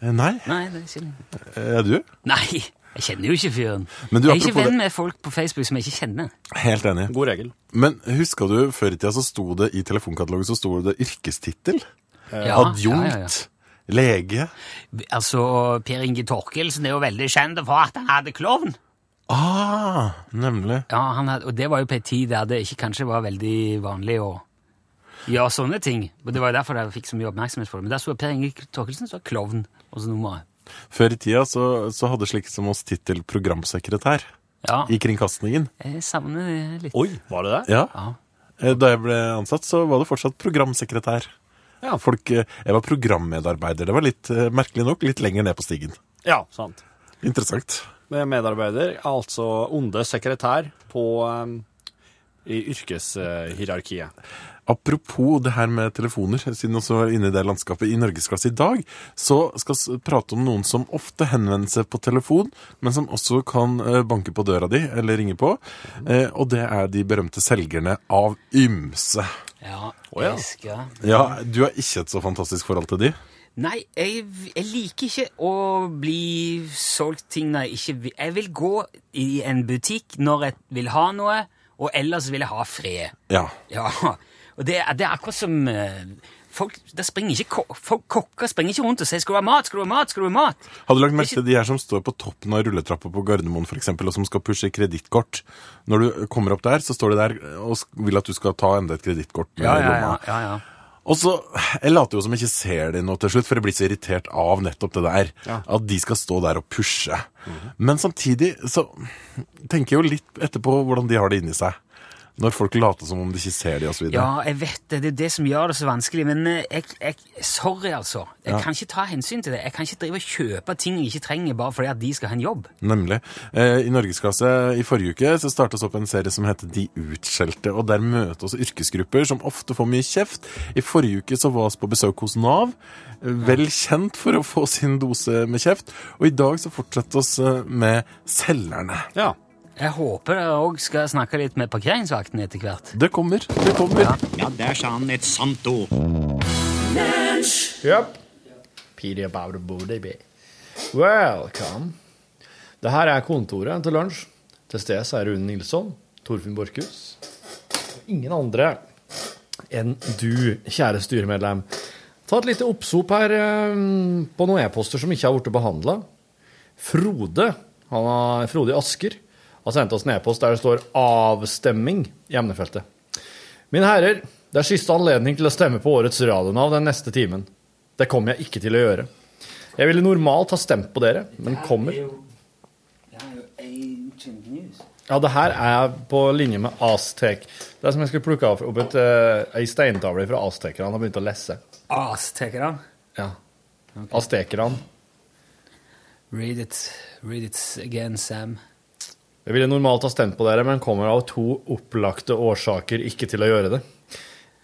Eh, Nei, Nei, det er ikke det. er du? Nei, jeg kjenner jo ikke fyren. Men du, jeg er ikke venn det- med folk på Facebook som jeg ikke kjenner. Helt enig. God regel. Men husker du før i tida så sto det i telefonkatalogen så sto det yrkestittel? Ja, Adjunkt? ja, ja, ja. Lege? Altså, Per Inge Torkelsen er jo veldig kjent for at han hadde klovn. Ah, nemlig. Ja, han hadde, og det var jo på en tid der det ikke kanskje var veldig vanlig å gjøre sånne ting. Og det var jo derfor jeg fikk så mye oppmerksomhet for det. Men der sto Per Inge Torkelsen, så var klovn og så nummeret. Før i tida så, så hadde slik som oss tittel programsekretær Ja, i kringkastingen. jeg savner det litt. Oi, var det det? Ja. Ja. Eh, Da jeg ble ansatt, så var det fortsatt programsekretær. Ja. Folk, eh, jeg var programmedarbeider. Det var litt, eh, merkelig nok, litt lenger ned på stigen. Ja, sant. Interessant. Med medarbeider, altså onde sekretær på um, i yrkeshierarkiet. Apropos det her med telefoner, siden vi også er inne i det landskapet i Norgesklasse i dag, så skal vi prate om noen som ofte henvender seg på telefon, men som også kan eh, banke på døra di eller ringe på. Eh, og det er de berømte selgerne av ymse. Ja, ja. esker. Ja, Du har ikke et så fantastisk forhold til de? Nei, jeg, jeg liker ikke å bli solgt ting når jeg ikke vil. Jeg vil gå i en butikk når jeg vil ha noe, og ellers vil jeg ha fred. Ja. Ja, og det, det er akkurat som eh, folk, det springer ikke, folk, Kokker springer ikke rundt og sier 'skal du ha mat', 'skal du ha mat', 'skal du ha mat'? Har du lagt merke til de her som står på toppen av rulletrappa på Gardermoen for eksempel, og som skal pushe kredittkort? Når du kommer opp der, så står de der og vil at du skal ta enda et kredittkort med Ja, ja, ja. ja, ja. Og så, Jeg later jo som jeg ikke ser det nå til slutt, for jeg blir så irritert av nettopp det der. Ja. At de skal stå der og pushe. Men samtidig så tenker jeg jo litt etterpå hvordan de har det inni seg. Når folk later som om de ikke ser de osv. Ja, jeg vet det. Det er det som gjør det så vanskelig. Men eh, jeg, jeg, sorry, altså. Jeg kan ikke ta hensyn til det. Jeg kan ikke drive og kjøpe ting jeg ikke trenger bare fordi at de skal ha en jobb. Nemlig. Eh, I Norgesklasse i forrige uke så startes opp en serie som heter De utskjelte. og Der møter oss yrkesgrupper som ofte får mye kjeft. I forrige uke så var vi på besøk hos Nav. eh, Vel kjent for å få sin dose med kjeft. Og i dag så fortsetter oss eh, med selgerne. Ja. Jeg håper dere òg skal snakke litt med parkeringsvakten etter hvert. Det kommer. Det kommer. Ja, der sa han et sant ord. Yep. Peter about a booty bee. Welcome. Det her er kontoret til lunsj. Til stede er Rune Nilsson, Torfinn Borchhus. Ingen andre enn du, kjære styremedlem. Ta et lite oppsop her eh, på noen e-poster som ikke har blitt behandla. Frode, han har, Frode Asker har sendt oss en e-post der det står 'avstemming' i emnefeltet. Mine herrer, det er siste anledning til å stemme på årets radionav den neste timen. Det kommer jeg ikke til å gjøre. Jeg ville normalt ha stemt på dere, men kommer Ja, det her er på linje med Aztek. Det er som jeg skulle plukke opp et, eh, ei steintavle fra aztekerne og begynt å lese. Aztekerne? Ja. Aztekerne. Read it. Read it again, Sam. Jeg ville normalt ha stemt på dere, men kommer av to opplagte årsaker ikke til å gjøre det.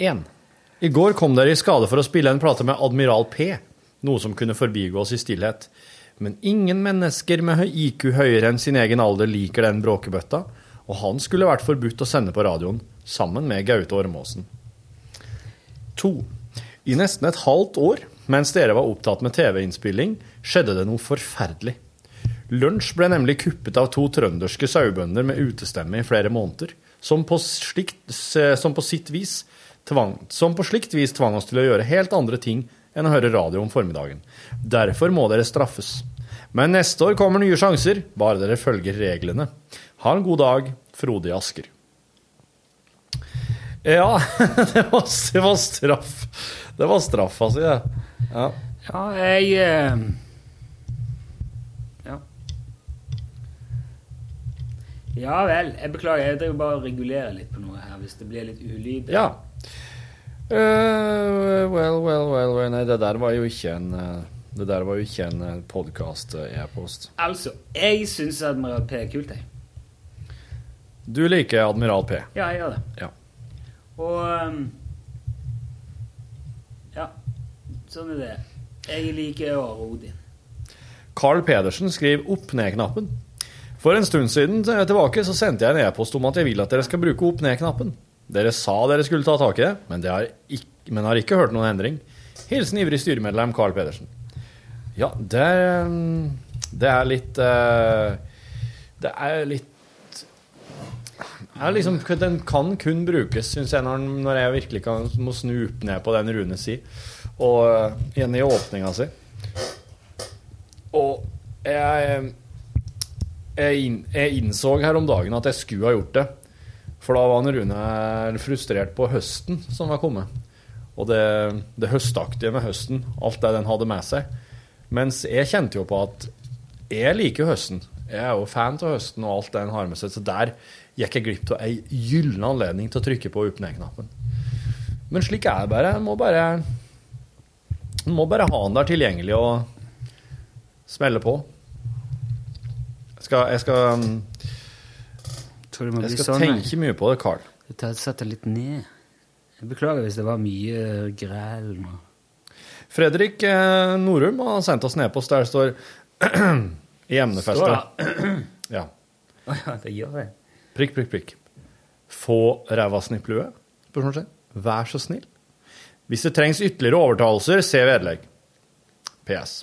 1. I går kom dere i skade for å spille en plate med Admiral P, noe som kunne forbigås i stillhet. Men ingen mennesker med IQ høyere enn sin egen alder liker den bråkebøtta, og han skulle vært forbudt å sende på radioen, sammen med Gaute Ormåsen. 2. I nesten et halvt år, mens dere var opptatt med TV-innspilling, skjedde det noe forferdelig. Lunsj ble nemlig kuppet av to trønderske sauebønder med utestemme i flere måneder, som på, slikt, som på sitt vis tvang, som på slikt vis tvang oss til å gjøre helt andre ting enn å høre radio om formiddagen. Derfor må dere straffes. Men neste år kommer nye sjanser, bare dere følger reglene. Ha en god dag, Frode i Asker. Ja, det var, det var straff. Det var straffa si, det. Ja. Ja, jeg eh, Ja vel. Jeg beklager. Jeg driver bare og regulerer litt på noe her hvis det blir litt ulyd. Ja. Uh, well, well, well, well. Nei, det der var jo ikke en eh, Det der var jo ikke en podkast-e-post. Altså, jeg syns Admiral P er kult, jeg. Du liker Admiral P. Ja, jeg gjør det. Ja. Og um, Ja, sånn er det. Jeg liker Åre Odin. Carl Pedersen skriver opp-ned-knappen. For en stund siden tilbake så sendte jeg en e-post om at jeg vil at dere skal bruke opp-ned-knappen. Dere sa dere skulle ta tak i det, men, det har ikke, men har ikke hørt noen endring. Hilsen ivrig styremedlem Carl Pedersen. Ja, det, det er litt eh, Det er litt er liksom, Den kan kun brukes, syns jeg, når, jeg virkelig kan, må opp ned på den Rune si, og eh, igjen i åpninga si. Og jeg, jeg, inn, jeg innså her om dagen at jeg skulle ha gjort det. For da var Rune frustrert på høsten som var kommet. Og det, det høstaktige med høsten, alt det den hadde med seg. Mens jeg kjente jo på at jeg liker høsten. Jeg er jo fan av høsten og alt det den har med seg. Så der gikk jeg glipp av ei gyllen anledning til å trykke på opp-ned-knappen. Men slik er det bare. En må bare må bare ha den der tilgjengelig og smelle på. Skal, jeg skal, Tror jeg skal sånn. tenke mye på det, Carl. Du setter litt ned. Jeg beklager hvis det var mye græl nå. Fredrik eh, Norum har sendt oss en e-post der det står i emnefestet. Ja. Å ja, det gjør jeg. Prikk, prikk, prikk. Få ræva snipplue? Spørsmålstegn. Vær så snill. Hvis det trengs ytterligere overtalelser, se vedlegg. PS.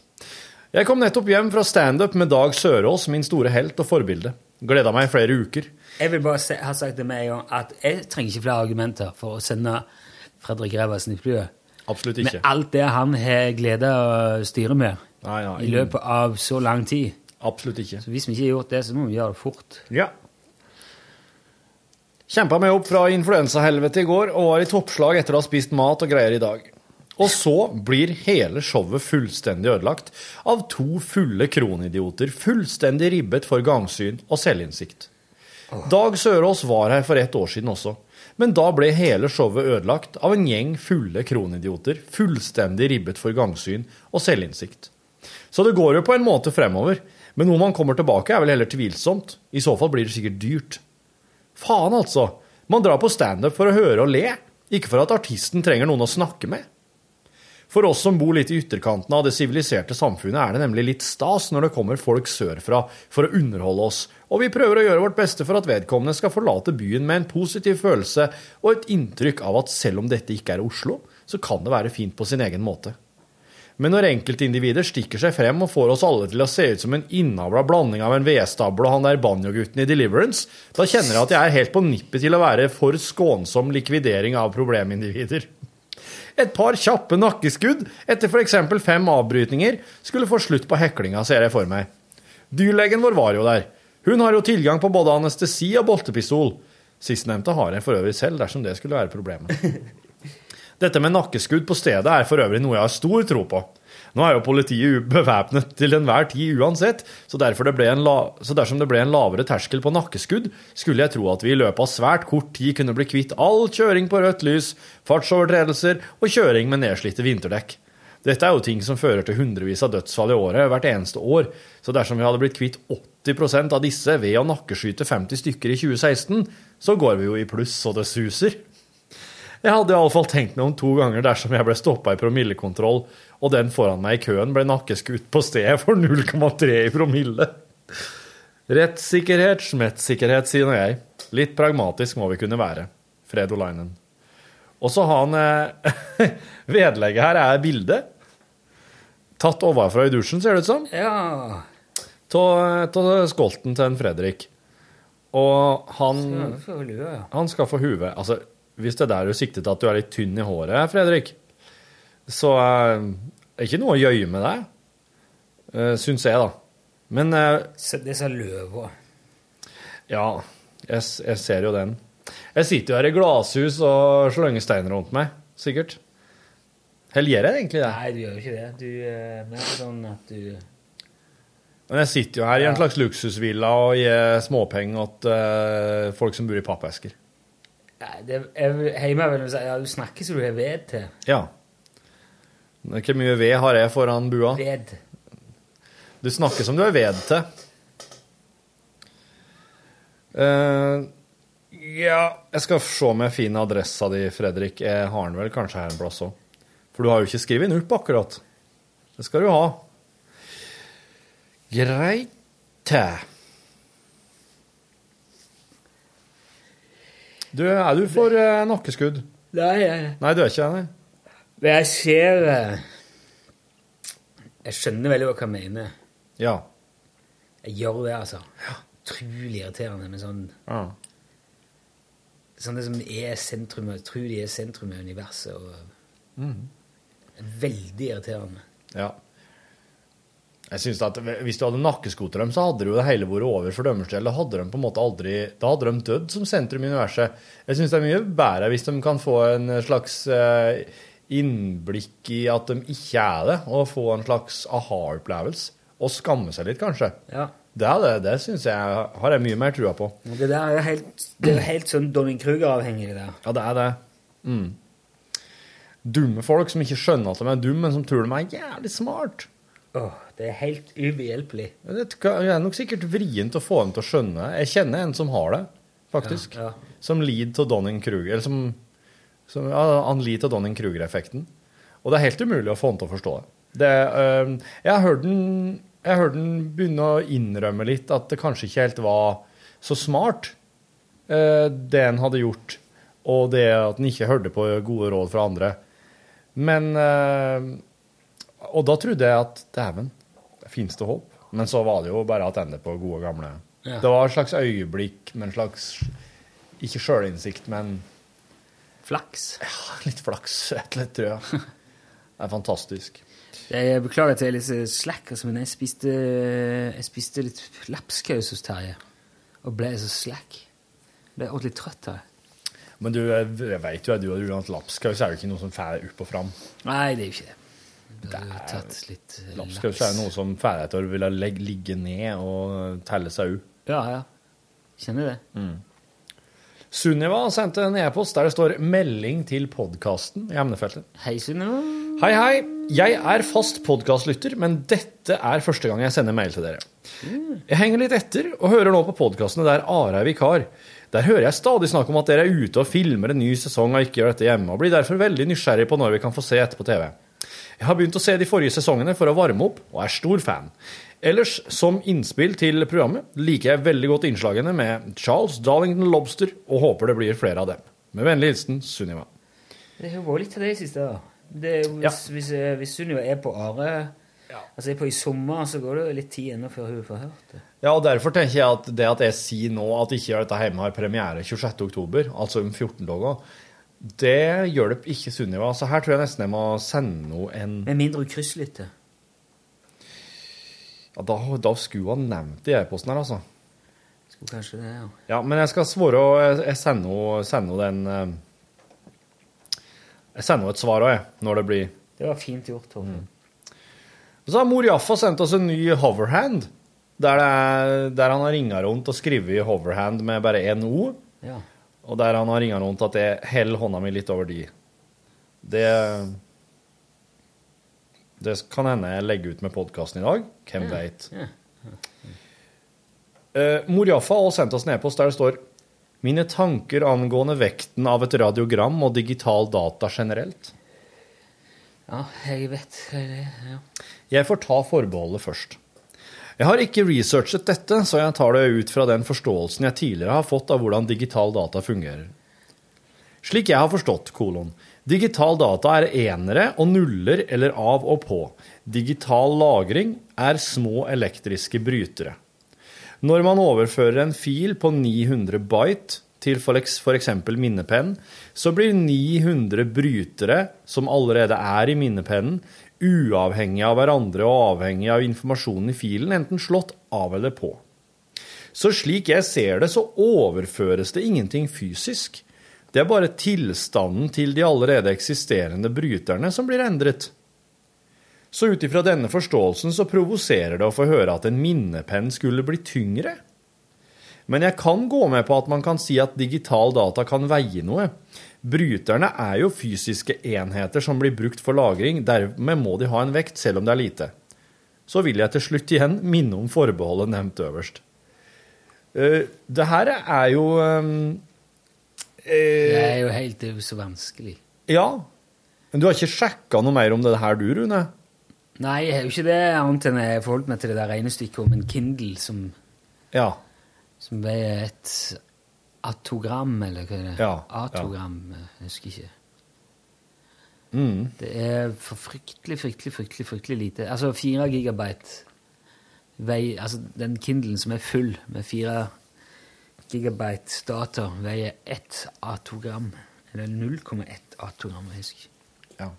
Jeg kom nettopp hjem fra standup med Dag Sørås, min store helt og forbilde. Gleda meg i flere uker. Jeg vil bare se, ha sagt det med en gang at jeg trenger ikke flere argumenter for å sende Fredrik Reversen i flyet. Absolutt Med ikke. alt det han har gleda å styre med Nei, nei, i løpet av så lang tid. Absolutt ikke. Så hvis vi ikke har gjort det, så må vi gjøre det fort. Ja. Kjempa meg opp fra influensahelvete i går og var i toppslag etter å ha spist mat og greier i dag. Og så blir hele showet fullstendig ødelagt av to fulle kronidioter, fullstendig ribbet for gangsyn og selvinnsikt. Dag Sørås var her for ett år siden også, men da ble hele showet ødelagt av en gjeng fulle kronidioter, fullstendig ribbet for gangsyn og selvinnsikt. Så det går jo på en måte fremover, men om man kommer tilbake er vel heller tvilsomt. I så fall blir det sikkert dyrt. Faen, altså. Man drar på standup for å høre og le, ikke for at artisten trenger noen å snakke med. For oss som bor litt i ytterkanten av det siviliserte samfunnet, er det nemlig litt stas når det kommer folk sørfra for å underholde oss, og vi prøver å gjøre vårt beste for at vedkommende skal forlate byen med en positiv følelse og et inntrykk av at selv om dette ikke er Oslo, så kan det være fint på sin egen måte. Men når enkeltindivider stikker seg frem og får oss alle til å se ut som en innavla blanding av en vedstable og han der banjogutten i Deliverance, da kjenner jeg at jeg er helt på nippet til å være for skånsom likvidering av problemindivider. Et par kjappe nakkeskudd etter f.eks. fem avbrytninger skulle få slutt på heklinga, ser jeg for meg. Dyrlegen vår var jo der. Hun har jo tilgang på både anestesi og boltepistol. Sistnevnte har jeg for øvrig selv, dersom det skulle være problemet. Dette med nakkeskudd på stedet er for øvrig noe jeg har stor tro på. Nå er jo politiet bevæpnet til enhver tid uansett, så, det la så dersom det ble en lavere terskel på nakkeskudd, skulle jeg tro at vi i løpet av svært kort tid kunne bli kvitt all kjøring på rødt lys, fartsovertredelser og kjøring med nedslitte vinterdekk. Dette er jo ting som fører til hundrevis av dødsfall i året hvert eneste år, så dersom vi hadde blitt kvitt 80% av disse ved å nakkeskyte 50 stykker i 2016, så går vi jo i pluss så det suser. Jeg hadde iallfall tenkt meg om to ganger dersom jeg ble stoppa i promillekontroll, og den foran meg i køen ble nakkeskutt på stedet for 0,3 i promille. Rettssikkerhet, smettsikkerhet, sier nå jeg. Litt pragmatisk må vi kunne være. Fred Olainen. Og så har han eh, Vedlegget her er bilde. Tatt ovenfra i dusjen, ser det ut som. Ja Av skolten til en Fredrik. Og han han skal få huet. Altså, hvis det er der du sikter til at du er litt tynn i håret, Fredrik, så eh, er det ikke noe å gjøye med deg, uh, syns jeg, da. Men eh, disse Det løva. ja, jeg, jeg ser jo den. Jeg sitter jo her i glashus og slenger steiner rundt meg, sikkert. Eller gjør jeg egentlig det? Nei, du gjør jo ikke det. Du er sånn at du Men jeg sitter jo her i en slags luksusvilla og gir småpenger til eh, folk som bor i pappesker. Nei, det er, Hjemme vil jeg si ja, du snakker så du har ved til. Ja. Hvor mye ved har jeg foran bua? Ved. Du snakker som du er ved til. Uh, ja, jeg skal se om jeg finner adressa di, Fredrik. Jeg har den vel kanskje her en plass òg. For du har jo ikke skrevet den opp, akkurat. Det skal du ha. Greit. Du, er du for uh, nakkeskudd? Nei, jeg, Nei, du er ikke det? Men jeg ser eh, Jeg skjønner veldig hva jeg mener. Ja. Jeg gjør det, altså. Utrolig irriterende med sånn ja. Sånne som er sentrum Jeg tror de er sentrum i universet. Og mm. Veldig irriterende. Ja. Jeg synes at Hvis du hadde nakkeskutt dem, så hadde jo det hele vært over for deres del. Da hadde de på en måte aldri, da hadde de dødd som sentrum i universet. Jeg syns det er mye bedre hvis de kan få en slags eh, innblikk i at de ikke er det, og få en slags aha-opplevelse. Og skamme seg litt, kanskje. Ja. Det, det, det syns jeg har jeg mye mer trua på. Det er jo helt, det er helt sånn Donning Kruger-avhengig, det der. Ja, det er det. Mm. Dumme folk som ikke skjønner at de er dumme, men som tror de er jævlig smart. Åh, det er helt ubehjelpelig. Det er nok sikkert vrient å få dem til å skjønne. Jeg kjenner en som har det, faktisk. Ja, ja. Som lider av Donning-Kruger. Eller som, som ja, Han lider av Donning-Kruger-effekten. Og det er helt umulig å få han til å forstå det. det øh, jeg har hørt den den begynne å innrømme litt at det kanskje ikke helt var så smart, øh, det en hadde gjort. og det at en ikke hørte på gode råd fra andre. Men Og da trodde jeg at dæven, fins det håp? Men så var det jo bare tilbake på gode, gamle Ja. Det var et slags øyeblikk med en slags Ikke sjølinnsikt, men Flaks. Ja, litt flaks, Et eller annet, tror jeg. Det er fantastisk. Jeg beklager at jeg er litt slack, altså, men jeg spiste, jeg spiste litt lapskaus hos Terje. Og ble så slack. Ble ordentlig trøtt av det. Men du, jeg vet jo at du har at lapskaus er jo ikke noe som fer opp og fram. Nei, det er jo ikke det. Det tatt litt eh, Lapskaus er noe som å ville ligge ned og telle seg ut. Ja, ja. Kjenner det. Sunniva sendte en e-post der det står 'melding til podkasten' i emnefeltet. Hei, Sunniva. Hei, hei. Jeg er fast podkastlytter, men dette er første gang jeg sender mail til dere. Jeg henger litt etter og hører nå på podkastene der Are er vikar. Der hører jeg stadig snakk om at dere er ute og filmer en ny sesong og ikke gjør dette hjemme, og blir derfor veldig nysgjerrig på når vi kan få se etter på TV. Jeg har begynt å se de forrige sesongene for å varme opp, og er stor fan. Ellers, som innspill til programmet, liker jeg veldig godt innslagene med Charles Darlington Lobster, og håper det blir flere av dem. Med vennlig hilsen Sunniva. Det har vært litt til det i siste. Det hvis, ja. hvis, hvis, eh, Sunniva er på Are Altså er på i sommer, så går det jo litt tid ennå før hun får hørt det. Ja, og derfor tenker jeg at det at jeg sier nå at ikke dette hjemme har premiere 26. oktober, altså om 14 dager, det hjelper ikke Sunniva. Så her tror jeg nesten jeg må sende henne en Med mindre hun krysslytter. ja, da, da skulle hun ha nevnt det i e-posten her, altså. Skulle kanskje det, ja. Ja, men jeg skal svare og jeg, sender henne den eh, Jeg sender henne et svar òg, jeg, når det blir Det var fint gjort, Torfinn. Mm. så har mor Jaffa sendt oss en ny hoverhand, der, er, der han har ringa rundt og skrevet hoverhand med bare én O. Ja. Og der han har ringa rundt at jeg holder hånda mi litt over de. Det Det kan hende jeg legger ut med podkasten i dag. Hvem veit. ja. Uh, Mor Jaffa har sendt oss en e-post der det står Mine tanker angående vekten av et radiogram og digital data generelt. ja, jeg vet hva det er. Ja. Jeg får ta forbeholdet først. Jeg har ikke researchet dette, så jeg tar det ut fra den forståelsen jeg tidligere har fått av hvordan digital data fungerer. Slik jeg har forstått, kolon, digital data er enere og nuller eller av og på. Digital lagring er små elektriske brytere. Når man overfører en fil på 900 byte til f.eks. minnepenn, så blir 900 brytere, som allerede er i minnepennen, uavhengig av hverandre og avhengig av informasjonen i filen, enten slått av eller på. Så slik jeg ser det, så overføres det ingenting fysisk. Det er bare tilstanden til de allerede eksisterende bryterne som blir endret. Så ut ifra denne forståelsen så provoserer det å få høre at en minnepenn skulle bli tyngre. Men jeg kan gå med på at man kan si at digital data kan veie noe. Bryterne er jo fysiske enheter som blir brukt for lagring, dermed må de ha en vekt selv om det er lite. Så vil jeg til slutt igjen minne om forbeholdet nevnt øverst. Eh, det her er jo ehm, Det eh, er jo helt det er jo så vanskelig. Ja. Men du har ikke sjekka noe mer om det her, du, Rune? Nei, jeg har jo ikke det, annet enn jeg forholdt meg til det der regnestykket om en Kindle som, Ja. som veier et atogram, eller hva er det? Ja, Atogram, jeg husker ikke. Mm. Det er for fryktelig, fryktelig, fryktelig, fryktelig lite. Altså fire gigabyte vei, altså den Kindlen som er full med fire gigabyte data, veier ett atogram. Eller 0,1 atogram, jeg husker. Ja.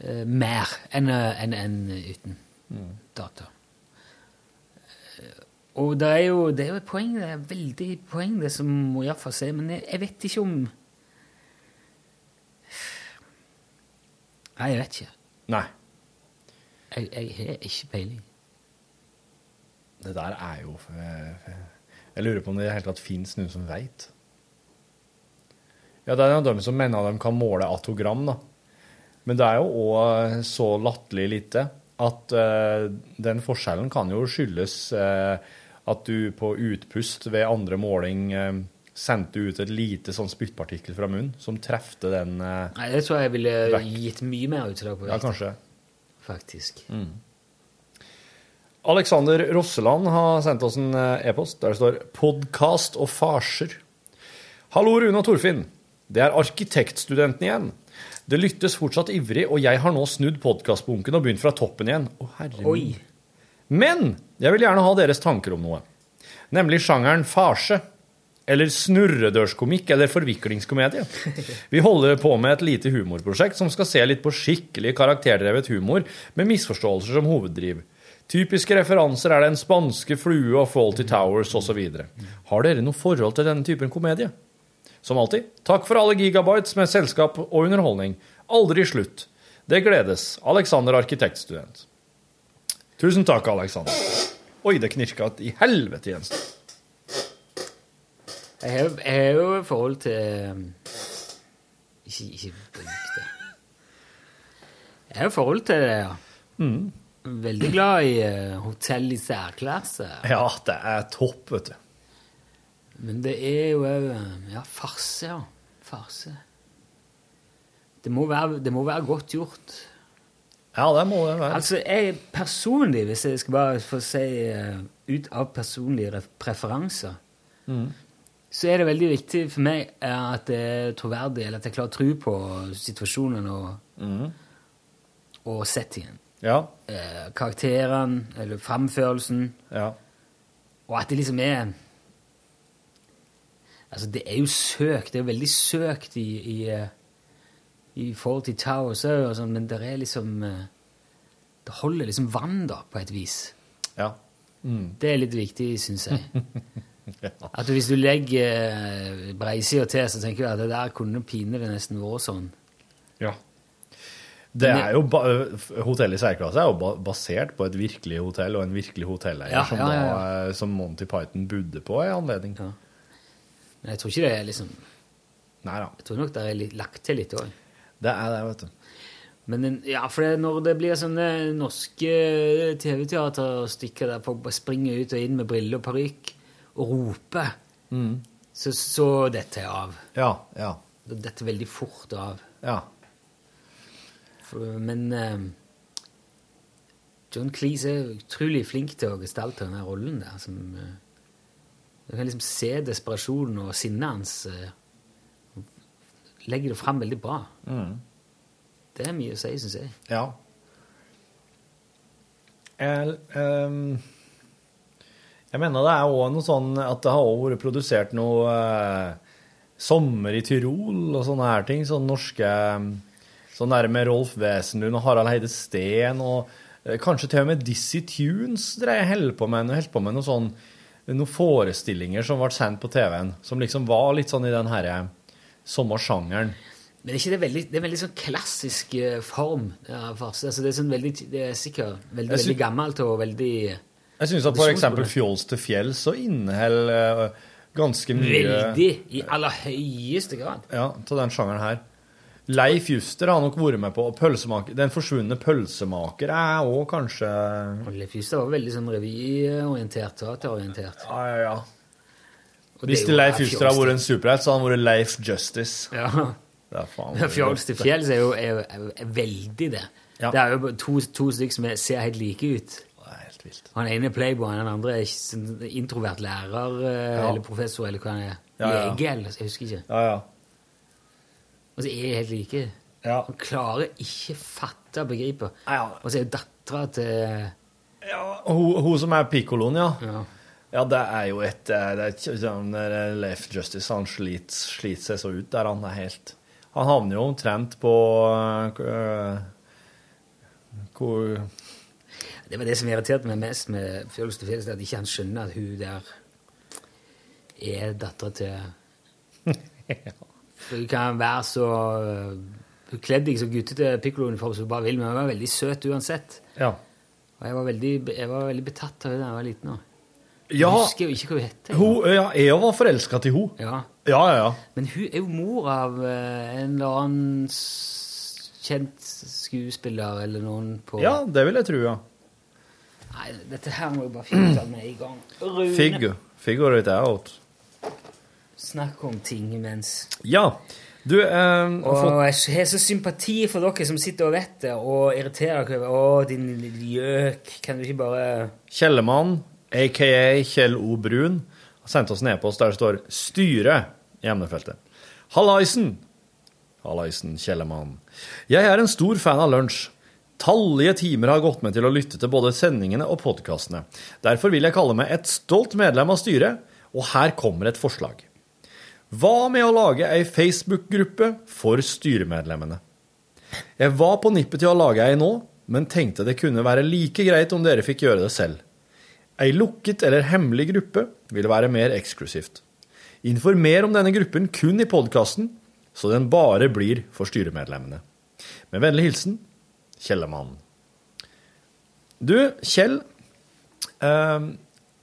Eh, mer enn en, enn- en uten Mm. data. Og det er, jo, det er jo et poeng, det er veldig poeng, det som må iallfall si, men jeg, jeg vet ikke om Nei, jeg vet ikke. Nei. Jeg, jeg har ikke peiling. Det der er jo eh, Jeg lurer på om det i det hele tatt fins noen som veit. Ja, det er jo de som mener de kan måle atogram, da. Men det er jo òg så latterlig lite at uh, den forskjellen kan jo skyldes eh, at du på utpust ved andre måling eh, sendte ut et lite sånn spyttpartikkel fra munnen som trefte den eh, Nei, Det tror jeg ville Vekk. gitt mye mer utslag på. Ja, kanskje. Faktisk. Alexander Rosseland har sendt oss en eh, e-post der det står 'podkast og farser'. Hallo, Rune og Torfinn. Det er arkitektstudenten igjen. Det lyttes fortsatt ivrig, og jeg har nå snudd podkastbunken og begynt fra toppen igjen. Å, herre min. Men jeg vil gjerne ha deres tanker om noe. Nemlig sjangeren farse. Eller snurredørskomikk eller forviklingskomedie. Vi holder på med et lite humorprosjekt som skal se litt på skikkelig karakterdrevet humor med misforståelser som hoveddriv. Typiske referanser er Den spanske flue og Faulty Towers osv. Har dere noe forhold til denne typen komedie? Som alltid, takk for alle gigabytes med selskap og underholdning. Aldri slutt. Det gledes. Alexander arkitektstudent. Tusen takk, Alexander. Oi, det knirka i helvete, Jensen. Jeg har, jeg har jo forhold til um, Ikke, ikke bruk det. Jeg har et forhold til det, ja. Mm. Veldig glad i uh, hotell i særklasse. Ja, det er topp, vet du. Men det er jo òg Ja, farse, ja. Farse. Det må, være, det må være godt gjort. Ja, det må det være. Altså, jeg personlig, hvis jeg skal bare få si eh, ut av personlige preferanser, preferanser, så er det veldig viktig for meg eh, at det er troverdig, eller at jeg klarer å tro på situasjonen og, og settingen. Ja, karakteren, karakterene, eller framførelsen, ja. og at det liksom er Altså, det er jo søkt. Det er jo veldig søkt i, i, eh, i forhold til Towers òg, og sånn, men det er liksom eh, Det holder liksom vann, da, på et vis. ja. Det er litt viktig, syns jeg. At hvis du legger eh, breisida til, så tenker du at det der kunne pinlig nesten vært sånn. ja. Det er jo ba Hotellet i særklasse er jo ba basert på et virkelig hotell og en virkelig hotelleier Ja, som, ja, ja, da, eh, som Monty Python bodde på en anledning. Ja. Men jeg tror ikke det er liksom Nei da. Jeg tror nok det er litt, lagt til litt òg. Det er det, vet du. Men ja, for det, når det blir sånne norske TV-teaterstykker der folk bare springer ut og inn med briller og parykk og roper, så, så detter jeg av. Ja, ja, Det detter veldig fort av. ja. For, men uh, John Cleese er utrolig flink til å gestalte denne rollen der. Som, uh, du kan liksom se desperasjonen og sinnet hans. Eh, legger det fram veldig bra. Det er mye å si, syns jeg. ja. Jeg, um, jeg mener det er òg noe sånn at det har også vært produsert noe eh, Sommer i Tyrol og sånne her ting. Sånne norske Sånn der med Rolf Wesenlund og Harald Heide Steen og eh, kanskje til og med Dizzie Tunes holdt på med, holdt på med noe sånn, noen forestillinger som ble sendt på TV-en, som liksom var litt sånn i den herre samme sjangeren. Men er ikke det veldig, det er en veldig sånn klassisk eh, form av farse? Altså det, er sånn veldig, det er sikkert veldig, synes, veldig gammelt og veldig Jeg syns at eksempel Fjols til fjells så inneholder eh, ganske mye Veldig, i aller høyeste grad. Ja, til den sjangeren her. Leif Juster har nok vært med på og pølsemaker. Den forsvunne pølsemaker er òg kanskje Leif Juster var veldig sånn revyorientert, teaterorientert. Ja, ja, ja. Hvis Leif Juster hadde vært en superhelt, så hadde han vært Leif Justice. Ja. Det er faen Fjols til fjells er jo er, er, er veldig det. Ja. Det er jo to, to stykker som er, ser helt like ut. Det er helt vilt. Han ene er playboy, den andre er sånn introvert lærer eh, Ja. eller professor eller hva han er. Ja. Lege eller jeg husker ikke. Ja, ja. Og så er de helt like. Ja. Han klarer ikke fatte og begripe. Ja. Og så er jo dattera til ja hun, hun som er pikkoloen, ja. ja. Ja, det er jo et det er sånn Leif Justice, han sliter, sliter seg så ut der, han er helt Han havner jo omtrent på øh, Hvor Det var det som irriterte meg mest med Fjols til fjells, at ikke han skjønner at hun der er dattera til ja. Hun kan være så øh, Hun kledde ikke så guttete pikkolouniform som hun bare vil, men hun var veldig søt uansett. Ja. Og jeg var veldig, jeg var veldig betatt av henne da jeg var liten. også. Ja, Jeg husker jo ikke hva hun heter. hun, ja jeg var forelska til hun. Ja. Ja, ja, ja. Men hun er jo mor av eh, en eller annen kjent skuespiller eller noen på Ja, det vil jeg tro, ja. Nei, dette her må jo bare finne ut av med i gang. Rune, Figure. Figure it out. snakk om ting imens. Ja. Du, eh, Og jeg har så sympati for dere som sitter og vet det, og irriterer dere over Å, din lille gjøk, kan du ikke bare Kjellemann, aka Kjell O. Brun, har sendt oss en e-post der det står 'styre' i emnefeltet. Hallaisen! Hallaisen, Kjellemann. Jeg er en stor fan av lunsj. Tallige timer har gått med til å lytte til både sendingene og podkastene. Derfor vil jeg kalle meg et stolt medlem av styret, og her kommer et forslag. Hva med å lage ei Facebook-gruppe for styremedlemmene? Jeg var på nippet til å lage ei nå, men tenkte det kunne være like greit om dere fikk gjøre det selv. Ei lukket eller hemmelig gruppe vil være mer eksklusivt. Informer om denne gruppen kun i podkasten, så den bare blir for styremedlemmene. Med vennlig hilsen Kjellemann. Du, Kjell. eh,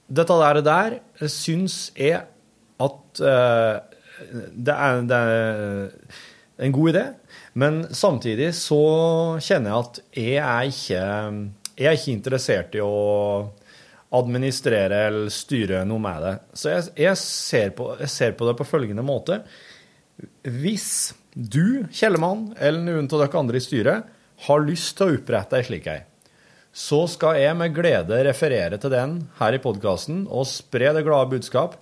dette der, der syns jeg at eh, det, er, det er en god idé. Men samtidig så kjenner jeg at jeg er ikke, jeg er ikke interessert i å administrere eller styre noe med det. Så jeg, jeg, ser på, jeg ser på det på følgende måte. Hvis du, Kjellemann, eller noen av dere andre i styret, har lyst til å opprette ei slik ei, så skal jeg med glede referere til den her i podkasten og spre det glade budskap.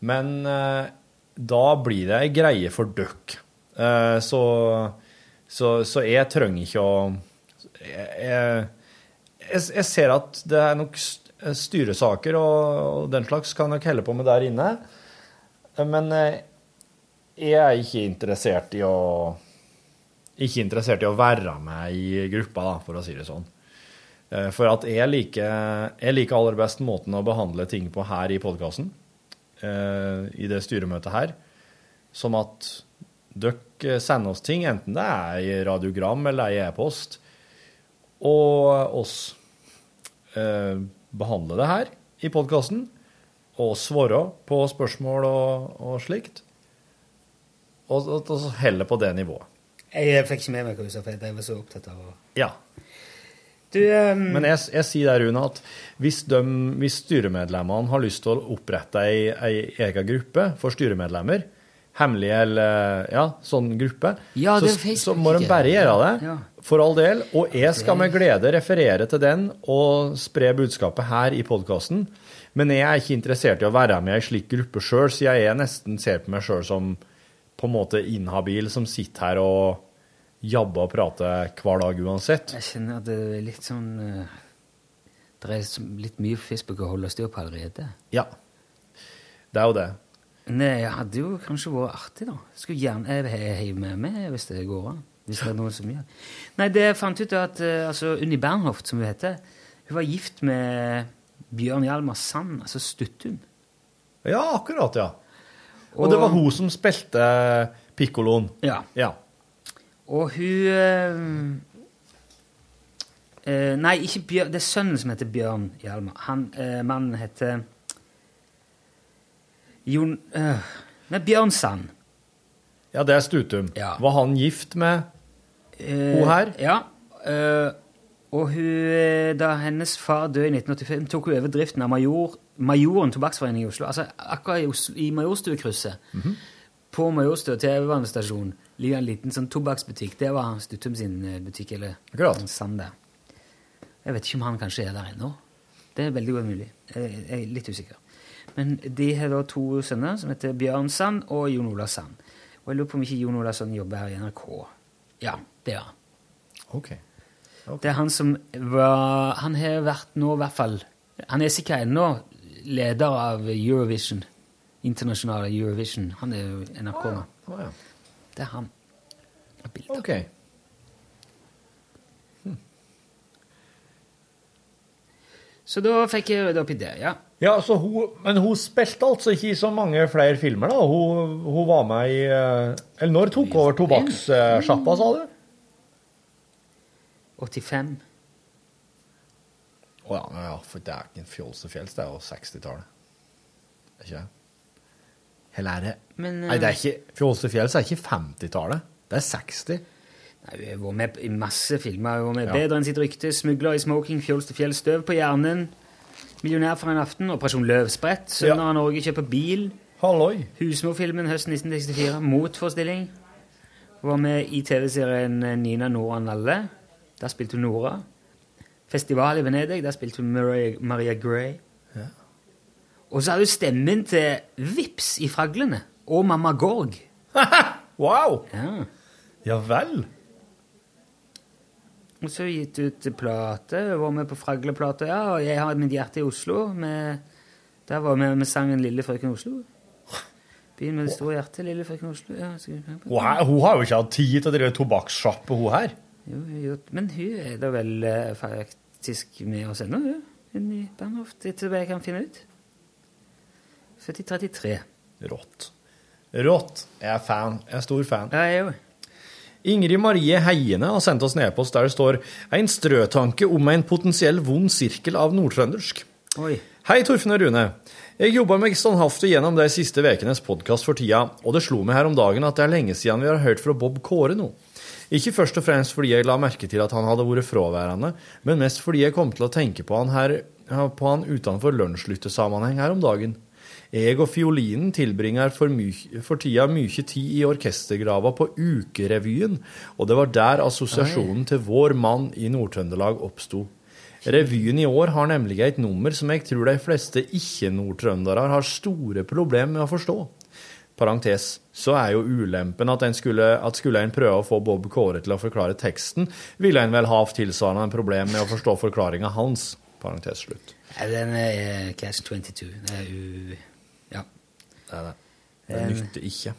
Men eh, da blir det ei greie for døkk. Eh, så, så, så jeg trenger ikke å jeg, jeg, jeg ser at det er nok styresaker og, den slags kan dere helle på med der inne. Men eh, jeg er ikke interessert i å ikke interessert i å være med i gruppa, da, for å si det sånn. Eh, For at jeg liker, jeg liker aller best måten å behandle ting på her i podkasten, i det styremøtet her, som at dere sender oss ting, enten det er i radiogram eller i e-post, og oss eh, behandler det her i podkasten, og svare på spørsmål og, og slikt, og, og, og heller på det nivået. Jeg fikk ikke med meg hva du sa, for jeg var så opptatt av å Ja. Du, um... Men jeg, jeg sier der, Rune, at hvis, de, hvis styremedlemmene har lyst til å opprette ei, ei egen gruppe for styremedlemmer, hemmelig eller ja, sånn gruppe, Ja, så, så må de bare gjøre det, Ja. For all del. Og jeg skal med glede referere til den og spre budskapet her i podkasten. Men jeg er ikke interessert i å være med i ei slik gruppe sjøl, så jeg nesten ser på meg sjøl som på en måte inhabil som sitter her og jabber og prater hver dag uansett. Jeg kjenner at det er litt sånn eh, Det er litt mye Facebook å holde styr på allerede. Ja. Det er jo det. Nei, det hadde jo kanskje vært artig, da. Skulle gjerne jeg med meg hvis det går an. Hvis det er noen som gjør Nei, det fant ut, at eh, altså, Unni Bernhoft, som hun heter, hun var gift med Bjørn Hjalmar Sand, altså Stuttum. Ja, akkurat, ja. Og det var hun som spilte pikkoloen. Ja. Ja. Og hun eh, eh, Nei, ikke Bjørn, det er sønnen som heter Bjørn Hjalmar. Han, eh, mannen heter Jon eh, Nei, Bjørn Sand. Ja, det er Stutum. Ja. Var han gift med Eh, Hun her? Ja. eh, og hun, eh, da hennes far døde i 1985, tok hun over driften av Major, Majoren tobakksforening i Oslo. Altså akkurat i, i Majorstuekrysset. Mm -hmm. På Majorstua TV-banestasjon ligger en liten sånn tobakksbutikk. Det var Stuttum sin eh, butikk, eller Akkurat. en Sand der. Jeg vet ikke om han kanskje er der ennå. Det er veldig godt mulig. Jeg er litt usikker. Men de har da to sønner som heter Bjørn Sand og Jon Olav Sand. Og jeg lurer på om ikke Jon Olav Sand jobber her i NRK. Ja, det gjør han. Ok. Det er han som var Han har vært nå, i hvert fall Han er sikkert ennå leder av Eurovision. Internasjonale Eurovision. Han er jo NRK nå. Å, ja. Det er han. Et bilde. Ok. Så da fikk jeg rydda opp i det, ja. Ja, så hun, Men hun spilte altså ikke i så mange flere filmer, da? Hun, hun var med i eh, Eller når tok over tobakkssjappa, sa du? 85. Å ja, ja, for det er ikke en fjols og fjells, det er jo 60-tallet. Er ikke det? Eller er det Men uh, Nei, det er ikke Fjols og fjells er ikke 50-tallet. Det er 60. Nei, Vi har vært med i masse filmer. Vi har vært med Ja. Bedre enn sitt rykte, Smugler i smoking, Fjols til fjells, Støv på hjernen, Millionær for en aften, Operasjon Løvsprett, Sønner Ja. av Norge kjøper bil, Halloi. Husmorfilmen høsten 1964, Motforestilling. Var med i TV-serien Nina Noran Nalle. Der spilte hun Nora. Festival i Venedig, der spilte hun Maria, Maria Gray. Og så har hun stemmen til Vips i Fraglene. Og Mamma Gorg. Wow! Ja. Ja vel. Og så har hun gitt ut plate. Var med på Fragleplata, ja. Og jeg har mitt hjerte i Oslo. Med, der var vi med sangen 'Lille frøken Oslo'. Begynn med det store hjertet, Lille frøken Oslo. Ja, Hun, er, hun har jo ikke hatt tid til å drive tobakkssjappe, hun her. Jo, jo, men hun er da vel eh, faktisk med oss ennå, hun. Hun i Bernhoft, etter hva jeg kan finne ut. Født i 33. Rått. Rått. Jeg er fan. Jeg er stor fan. Ja, jeg òg. Ingrid Marie Heiene har sendt oss en e-post der det står en strøtanke om en potensiell vond sirkel av nordtrøndersk. Oi. Hei, Torfinn og Rune. Jeg jobba meg standhaftig gjennom de siste ukenes podkast for tida, og det slo meg her om dagen at det er lenge siden vi har hørt fra Bob Kåre nå. Ikke først og fremst fordi jeg la merke til at han hadde vært fraværende, men mest fordi jeg kom til å tenke på han, her, på han utenfor lunsjlyttesammenheng her om dagen. Jeg og fiolinen tilbringer for, my- for tida mye tid i orkestergrava på Ukerevyen, og det var der assosiasjonen til vår mann i Nord-Trøndelag oppsto. Revyen i år har nemlig et nummer som jeg tror de fleste ikke-nordtrøndere har store problemer med å forstå. Parentes, så er jo ulempen at, en skulle, at skulle en prøve å få Bob Kåre til å forklare teksten, ville en vel ha tilsvarende en problem med å forstå forklaringa hans. Parentes slutt. Ja, den er Cash 22. Det er u... Ja. Det er det. Det nytter ikke.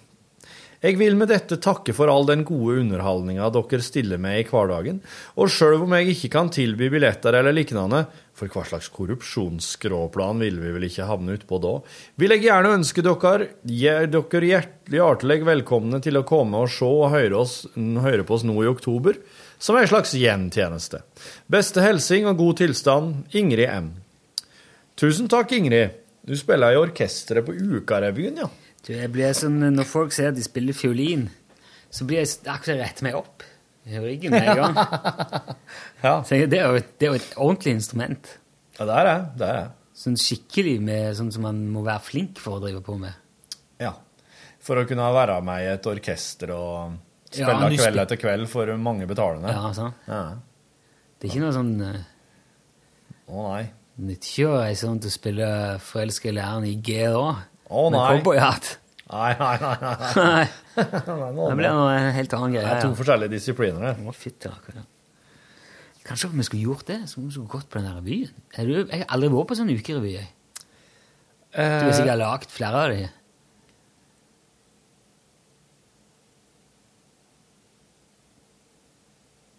Jeg vil med dette takke for all den gode underholdninga dere stiller med i hverdagen, og sjøl om jeg ikke kan tilby billetter eller lignende, for hva slags korrupsjonsskråplan vil vi vel ikke havne utpå da, vil jeg gjerne ønske dere, dere hjertelig hjertelig velkomne til å komme og se og høre, oss, høre på oss nå i oktober, som en slags gjentjeneste. Beste helsing og god tilstand, Ingrid M. Tusen takk, Ingrid. Du spiller i orkesteret på Ukarevyen, ja. Du, jeg blir sånn, Når folk sier at de spiller fiolin, så blir jeg akkurat rett meg opp i ryggen med en gang. Ja, Så det, er jo, et- det er jo et ordentlig instrument. ja det er det. Det er det. Sånn skikkelig med sånn som man må være flink for å drive på med. Ja. For å kunne være med i et orkester og spille ja, kveld etter kveld for mange betalende. Ja, sånn. Ja. Det er ikke noe sånn uh, Å nei. nytter ikke å reise rundt og spille forelska i læreren i G da. Å Med nei. Nei, nei, nei. nei. Nei. Det noe en helt annen greie. Det er to forskjellige disipliner Det. Å, fitte. Kanskje vi skulle gjort det? Så vi skulle gått på den revyen. Er jeg har aldri vært på sånn ukerevy. jeg. Du har Eh, sikkert lagd flere av de.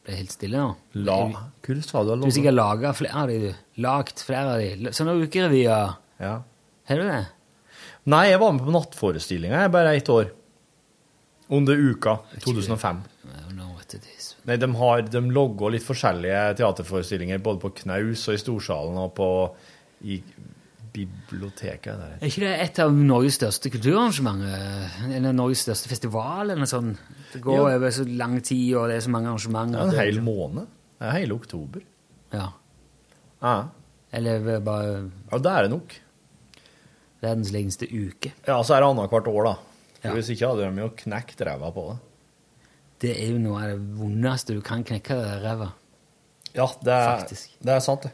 Ble helt stille nå. La Hvor sa du Du har sikkert laga flere av dem, du. Lagt flere av dem. Sånne ukerevyer. Ja. Har du det? Nei, jeg var med på nattforestillinga, i bare ett år. Under uka. 2005. I don't know what it is. Nei, de, har, de logger litt forskjellige teaterforestillinger både på Knaus og i Storsalen og på i biblioteket. Der. Er ikke det et av Norges største kulturarrangementer? Eller Norges største festival? eller sånt? Det går Ja. over så lang tid, og det er så mange arrangementer. Det er en hel måned. Det er hele oktober. Ja. Ja, Eller bare ja det er det nok. Verdens lengste uke. Ja, så er det annethvert år, da. Ja. Hvis ikke hadde de jo knekt ræva på det. Det er jo noe av det vondeste du kan knekke ræva. Ja, det er, Faktisk. det er sant, det.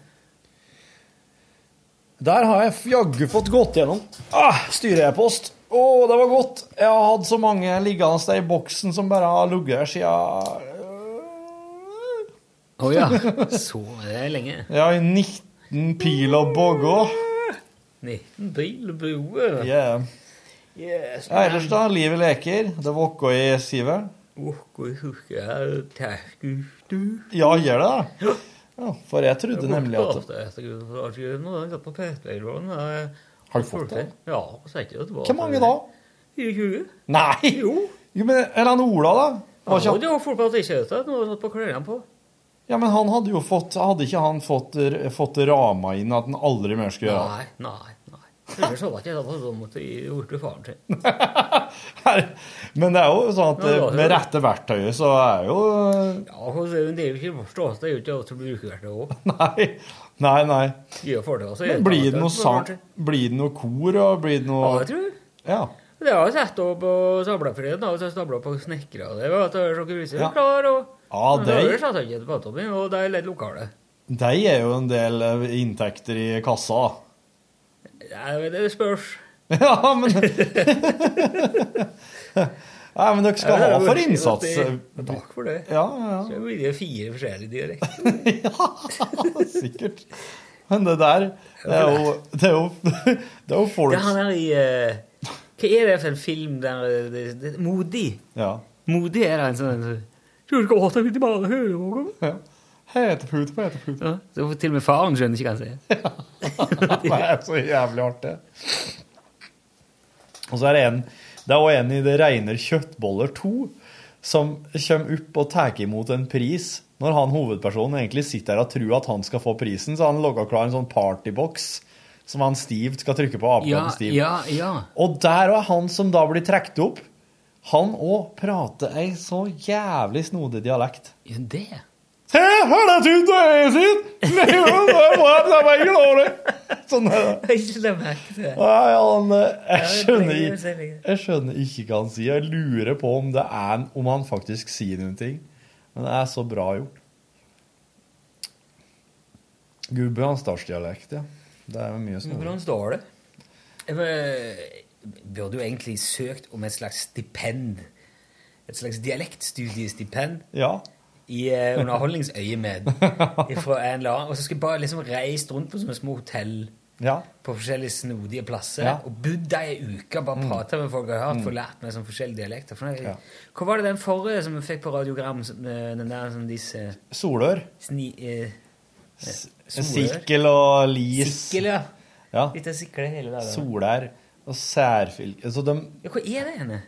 Der har jeg jaggu fått gått gjennom ah, styre-e-post. Å, det var godt. Jeg har hatt så mange liggende der i boksen som bare har ligget her siden Å ja. Så det er lenge. Ja, i 19 pil og bogger. 19 bil og broer. Yeah. Yes, Ja, ellers da, livet leker. Det våkker i sivet. Ja, gjør det da? Ja, for jeg trodde nemlig at Har du fått det? Ja. Hvor mange da? 24. Nei! Jo. Jo, men Eller Ola, da? Var ikke han- det var folk på har jeg satt på klærne på. Ja, men han hadde jo fått Hadde ikke han fått, fått rama inn at han aldri mer skulle gjøre det? Nei, nei. Ellers hadde jeg ikke hatt sånn måte gjort det faren sin. Men det er jo sånn at Ja, med rette verktøyet så er jo Ja, så er jo en del ikke forstås. Det er jo ikke alt som bruker hvert òg. Nei, nei. nei. Det, altså. Men blir det noe sang? Blir det noe kor, og blir det noe... Ja, jeg tror. Ja. Det har jeg sett opp på Sablafreden, og så stabla på snekkere. og Det det er så gruser Ja. klar, og Ja, Men de, Ellers satt jeg ikke på Tommy, og det er litt lokale. de er jo en del eh, inntekter i kassa. Ja, det spørs. Ja, men Nei, men dere skal ha for innsats. Takk for det. Ja, ja, Så blir det fire forskjellige dialekter. ja. Sikkert. Men det der, det er jo Det er jo, det er jo folk Det han er i uh, Hva er det for en film der det, det, Modig. Ja. Modig er det en sånn så, Du skal åtte litt bare høre noe. ja. Hetefut på hetepute. Ja, så til og med faren skjønner ikke hva han sier. Det er så jævlig artig. Og så er det en Det er òg en i Det regner kjøttboller 2 som kommer opp og tar imot en pris når han hovedpersonen egentlig sitter der og tror at han skal få prisen, så han logger klar en sånn partybox som han stivt skal trykke på. Ja, Steve. ja, ja. Og der er han som da blir trukket opp. Han òg prater ei så jævlig snodig dialekt. Ja, det. Se, her det tynt og sitt? Sånn er det. Nei, han, eh, jeg, skjønner, jeg skjønner ikke hva han sier. Jeg lurer på om, det er, om han faktisk sier noen ting. Men det er så bra gjort. Gudbrandsdalsdialekt, ja. Det er mye sånn. hvordan står det? Jeg burde jo egentlig søkt om et slags stipend. Et slags dialektstudiestipend Ja. I uh, underholdningsøyemed. Fra annen. Og så skulle jeg bare liksom reist rundt på sånne små hotell ja. på forskjellige snodige plasser. Ja. Mm. Og bodd ei uke og bare prata med folk jeg har hørt, for lært meg sånn forskjellige dialekter. For jeg, Ja. Hva var det den forrige som vi fikk på radiogram? som, eh, Den der sånn disse Solør. sni... Eh, Solør? Sikkel og lis. Sikkel, ja. Ja. Litt av sikkel hele dagen. Solær og særfylke. Så de, Ja, hva er det henne?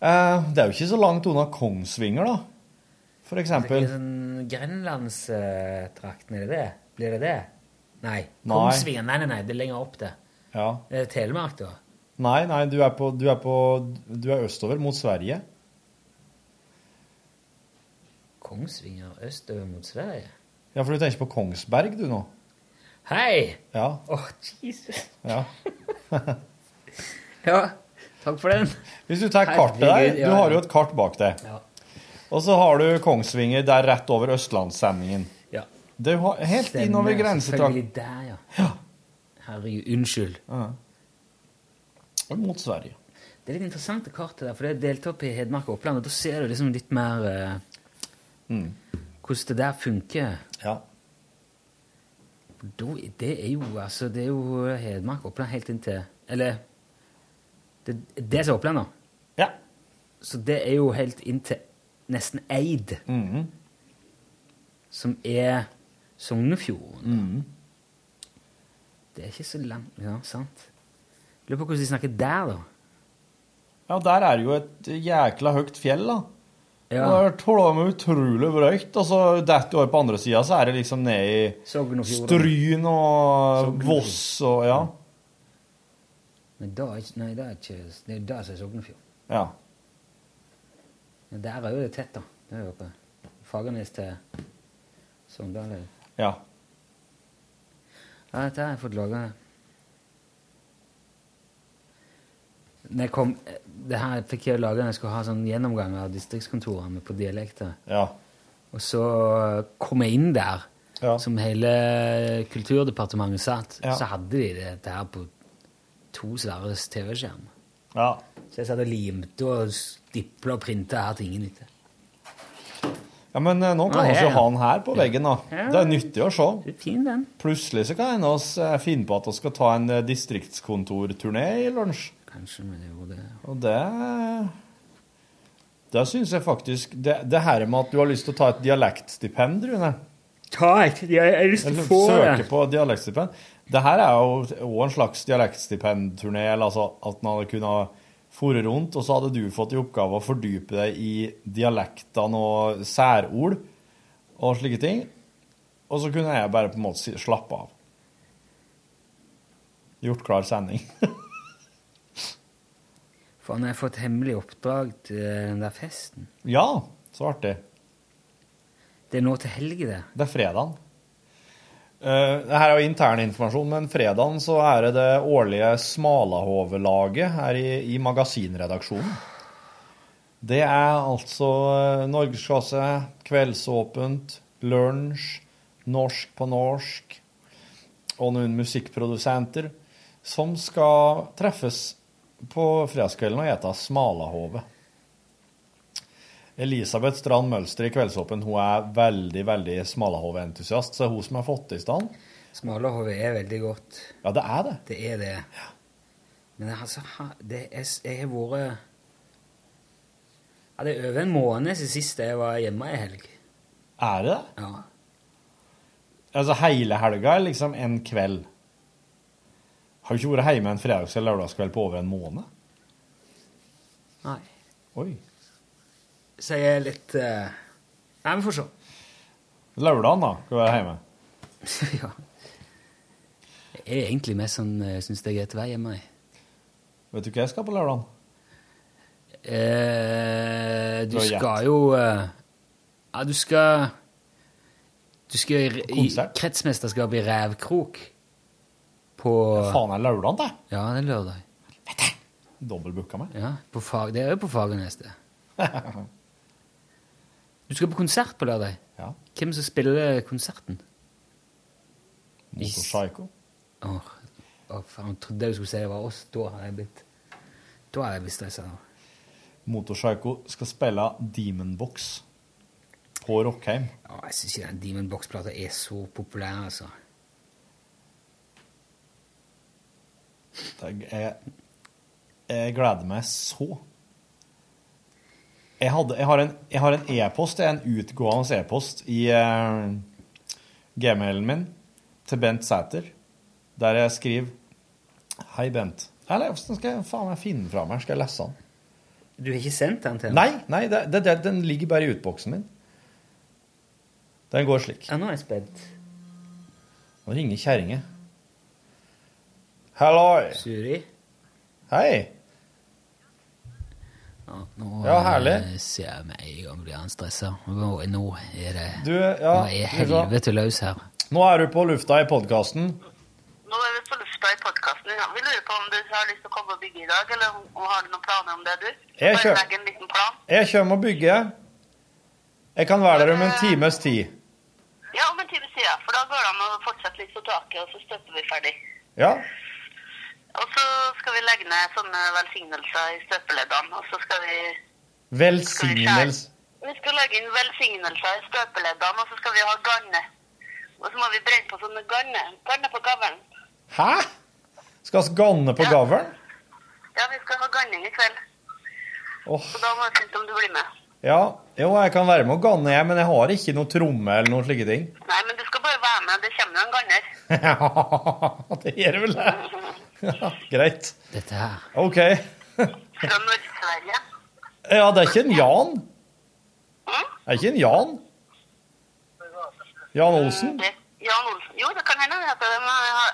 eh, det er jo ikke så langt unna Kongsvinger, da. For Det er eksempel. sånn Grenlandstrakten, er det det? Blir det det? Nei. Kongsvinger? Nei, nei, nei, det er lenger opp det. Ja. Det er Telemark, da. Nei, nei, du er, på, du, er på, du er østover mot Sverige. Kongsvinger østover mot Sverige? Ja, for du tenker på Kongsberg, du nå? Hei! Ja. Åh, Jesus. ja. Ja, takk for den. Hvis du tar kartet der, du har jo et kart bak deg. Ja. Og så har du Kongsvinger der rett over Østlandssendingen. ja. Det er helt innover Stemmer, grensetrakt. Selvfølgelig der, ja. ja. Herregud, unnskyld. Ja. Mot Sverige. Det er litt interessant det kartet der, for det er delt opp i Hedmark og Oppland, og da ser du liksom litt mer uh, Mm. hvordan det der funker. Ja. Da, det er jo altså, det er jo Hedmark og Oppland helt inntil Eller det, det som er Oppland, da. Ja. Så det er jo helt inntil nesten Eid, mm. som er Sognefjorden. Mm. Det er ikke så langt Ja, sant. Lurer på hvordan de snakker der, da. ja, der er det jo et jækla høyt fjell, da. Ja. Og det er tåler meg utrolig brøyt, og så detter du over på andre sida, så er det liksom ned i. Stryn og Voss og Ja. Men da er ikke Nei, det er ikke Det er der som er Sognefjorden. ja. Der er jo det tett, da. Det er jo ikke Fagernes til Sogndal. ja. Ja, dette har jeg fått laga. Når jeg kom, det her fikk jeg laga når jeg skulle ha sånn gjennomgang av distriktskontorene på dialekter. Ja. Og så kom jeg inn der, Ja. som hele Kulturdepartementet satt. Ja. Så hadde de dette her på to svære TV-skjermer. Ja. Så jeg satt og limte og stipla og printa her til ingen nytte. Ja, men eh, nå kan vi jo ja. ha den her på veggen, da. Ja. Det er nyttig å se. Det er fin, den. Plutselig så kan hende oss eh, finne på at vi skal ta en eh, distriktskontorturné i lunsj. Kanskje, men det er jo det. Og det Da syns jeg faktisk det, det her med at du har lyst til å ta et dialektstipend, Rune Ta et! Jeg har lyst til å få det. søke på dialektstipend. Det her er jo òg en slags dialektstipendturné, altså at man hadde kunnet fore rundt, og så hadde du fått i oppgave å fordype deg i dialektene og særord og slike ting. Og så kunne jeg bare på en måte slappe av. Gjort klar sending. For han har fått hemmelig oppdrag til den der festen. ja, så artig. Det er nå til helga, det. Det er fredagen. Uh, her er jo intern informasjon, men fredagen så er det det årlige Smalahove-laget her i, i magasinredaksjonen. Det er altså uh, norgesklasse, kveldsåpent, lunsj, norsk på norsk og noen musikkprodusenter som skal treffes på fredagskvelden og ete smalahove. Elisabeth Strand Mølster i Kveldsåpen hun er veldig veldig smalahove-entusiast, så det er hun som har fått det i stand. Smalahove er veldig godt. Ja, det er det. Det er det. Men altså, det er, jeg har vært ja, Det er over en måned siden sist jeg var hjemme i helg. Er det det? Ja. Altså hele helga er liksom en kveld. Har du ikke vært hjemme en fredags- eller lørdagskveld på over en måned? Nei. Oi. Så jeg er litt eh, Nei, vi får se. Lørdagen, da, skal du være hjemme. ja. Jeg er egentlig mest sånn Jeg syns det er greit å være hjemme. jeg. Vet du hva jeg skal på lørdagen? Eh, du skal jo eh, Ja, du skal Du skal i, i kretsmesterskap i rævkrok på Faen, er lørdagen, det? Ja, det er lørdag. Dobbeltbooka meg. Ja, på fag, det er jo på Fagernes, det. Du skal på konsert på lørdag? Ja. Hvem som spiller konserten? Motorpsycho. Åh, oh, faen, jeg trodde jeg skulle si det var oss. Da har jeg blitt Da har jeg blitt stressa. Motorpsycho skal spille Demon Box på Rockheim. Ja, jeg syns ikke den Demon Box-plata er så populær, altså. Jeg, jeg gleder meg så. Jeg, hadde, jeg har en en e-post, det er en utgående e-post i eh, gmailen min til Bent Sæter, der jeg skriver Hei, Bent. Eller hvordan skal jeg faen meg finne den fra meg? Skal jeg lese den? Du har ikke sendt den til Nei, nei det, det, det, den ligger bare i utboksen min. Den går slik. Ja, nå er jeg spent. Nå ringer kjerringa. Halloi. Suri? Hei. Ja, nå Ja, herlig. eh, ser jeg med en gang blir han stressa. Nå, nå er det Du, ja, Nå er helvete løs her. Nå er du på lufta i podkasten. Nå er vi på lufta i podkasten. Ja. Vi lurer på om du har lyst til å komme og bygge i dag, eller om, om har du noen planer om det, du? Jeg Bare legg en liten plan. Jeg kommer og bygger. Jeg kan være der om en times tid. Ja, om en times tid, ja. For da går det an å fortsette litt på taket, og så støtter vi ferdig. Ja. Og så skal vi legge ned sånne velsignelser i støpeleddene, og så skal vi Velsignelse. Vi skal legge inn velsignelser i støpeleddene, og så skal vi ha ganne. Og så må vi brenne på sånne ganne. Ganne på gavlen. Hæ? Skal vi ganne på gavlen? Ja, vi skal ha ganning i kveld. Oh. Så da må jeg finne ut om du blir med. Ja, jo, jeg kan være med og ganne, jeg, men jeg har ikke noe tromme eller noen slike ting. Nei, men du skal bare være med. Det kommer jo en ganner. Ja, det gjør vel det. Ja, greit. Dette her. OK. Fra Nord-Sverige. Ja, det er ikke en Jan. Det er ikke en Jan. Jan Olsen? Det, Jan Olsen. Jo, det kan hende det heter det, men jeg har,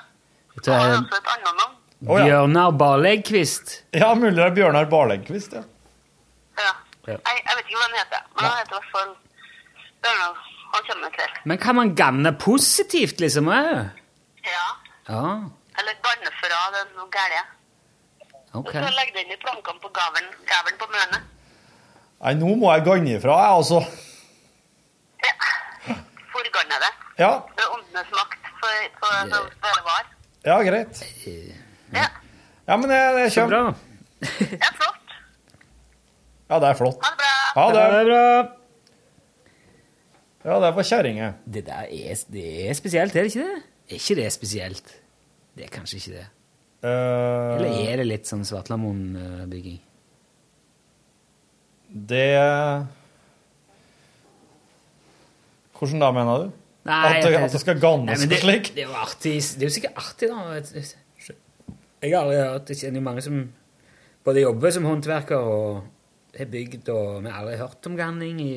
jeg har også et annet navn. Ja. Bjørnar Barleggkvist. Ja, mulig det er Bjørnar Barlegkvist, ja. Ja. Jeg, jeg vet ikke hva han heter, men han heter i hvert fall Bjørnar. Han kommer til. Men kan man ganne positivt, liksom? eh? Ja. Ja, Eller ganne fra det er noe gærent. ok. Du skal legge i plankene på gaven, gaven på mønet. Nei, nå må jeg ganne ifra, jeg, altså. Ja. Forganne det. Ja, Det er åndenes makt for, for det bare var. ja greit. Ja. Ja, men jeg, jeg Så kommer. bra. Det er flott. Ja, det er flott. Ha det bra. Ha Det det. er bra. Ja, det var kjerringa. Det der er, det er spesielt, er det ikke det? Er ikke det spesielt? Det er kanskje ikke det. Eller Uh, er det litt sånn Svartlamoen-bygging? det Hvordan da, mener du? Nei, At det, at det skal gannes det, og slik? Det er jo artig. Det er jo sikkert artig, da. Jeg har aldri hørt Jeg kjenner jo mange som både jobber som håndverker og har bygd, og vi har aldri hørt om ganning i,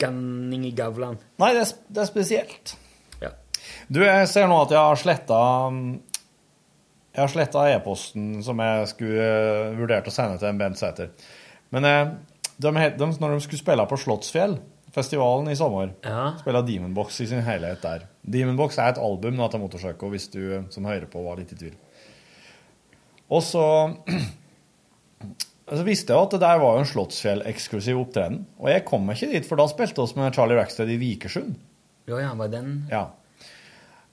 ganning i gavlene. Nei, det er, det er spesielt. Ja. Du, jeg ser nå at jeg har sletta Jeg har sletta e-posten som jeg skulle eh, vurdert å sende til en Bent Sæter. Men eh, de, de, når de skulle spille på Slottsfjell, festivalen i sommer, Ja. spille Demonbox i sin helhet der. Demonbox er et album da, til Motorsøko, hvis du eh, som hører på var litt i tvil. Og så så visste jeg at det der var jo en Slottsfjell-eksklusiv opptreden. Og jeg kom ikke dit, for da spilte vi med Charlie Rackstead i Vikersund. Ja, ja, var den Ja.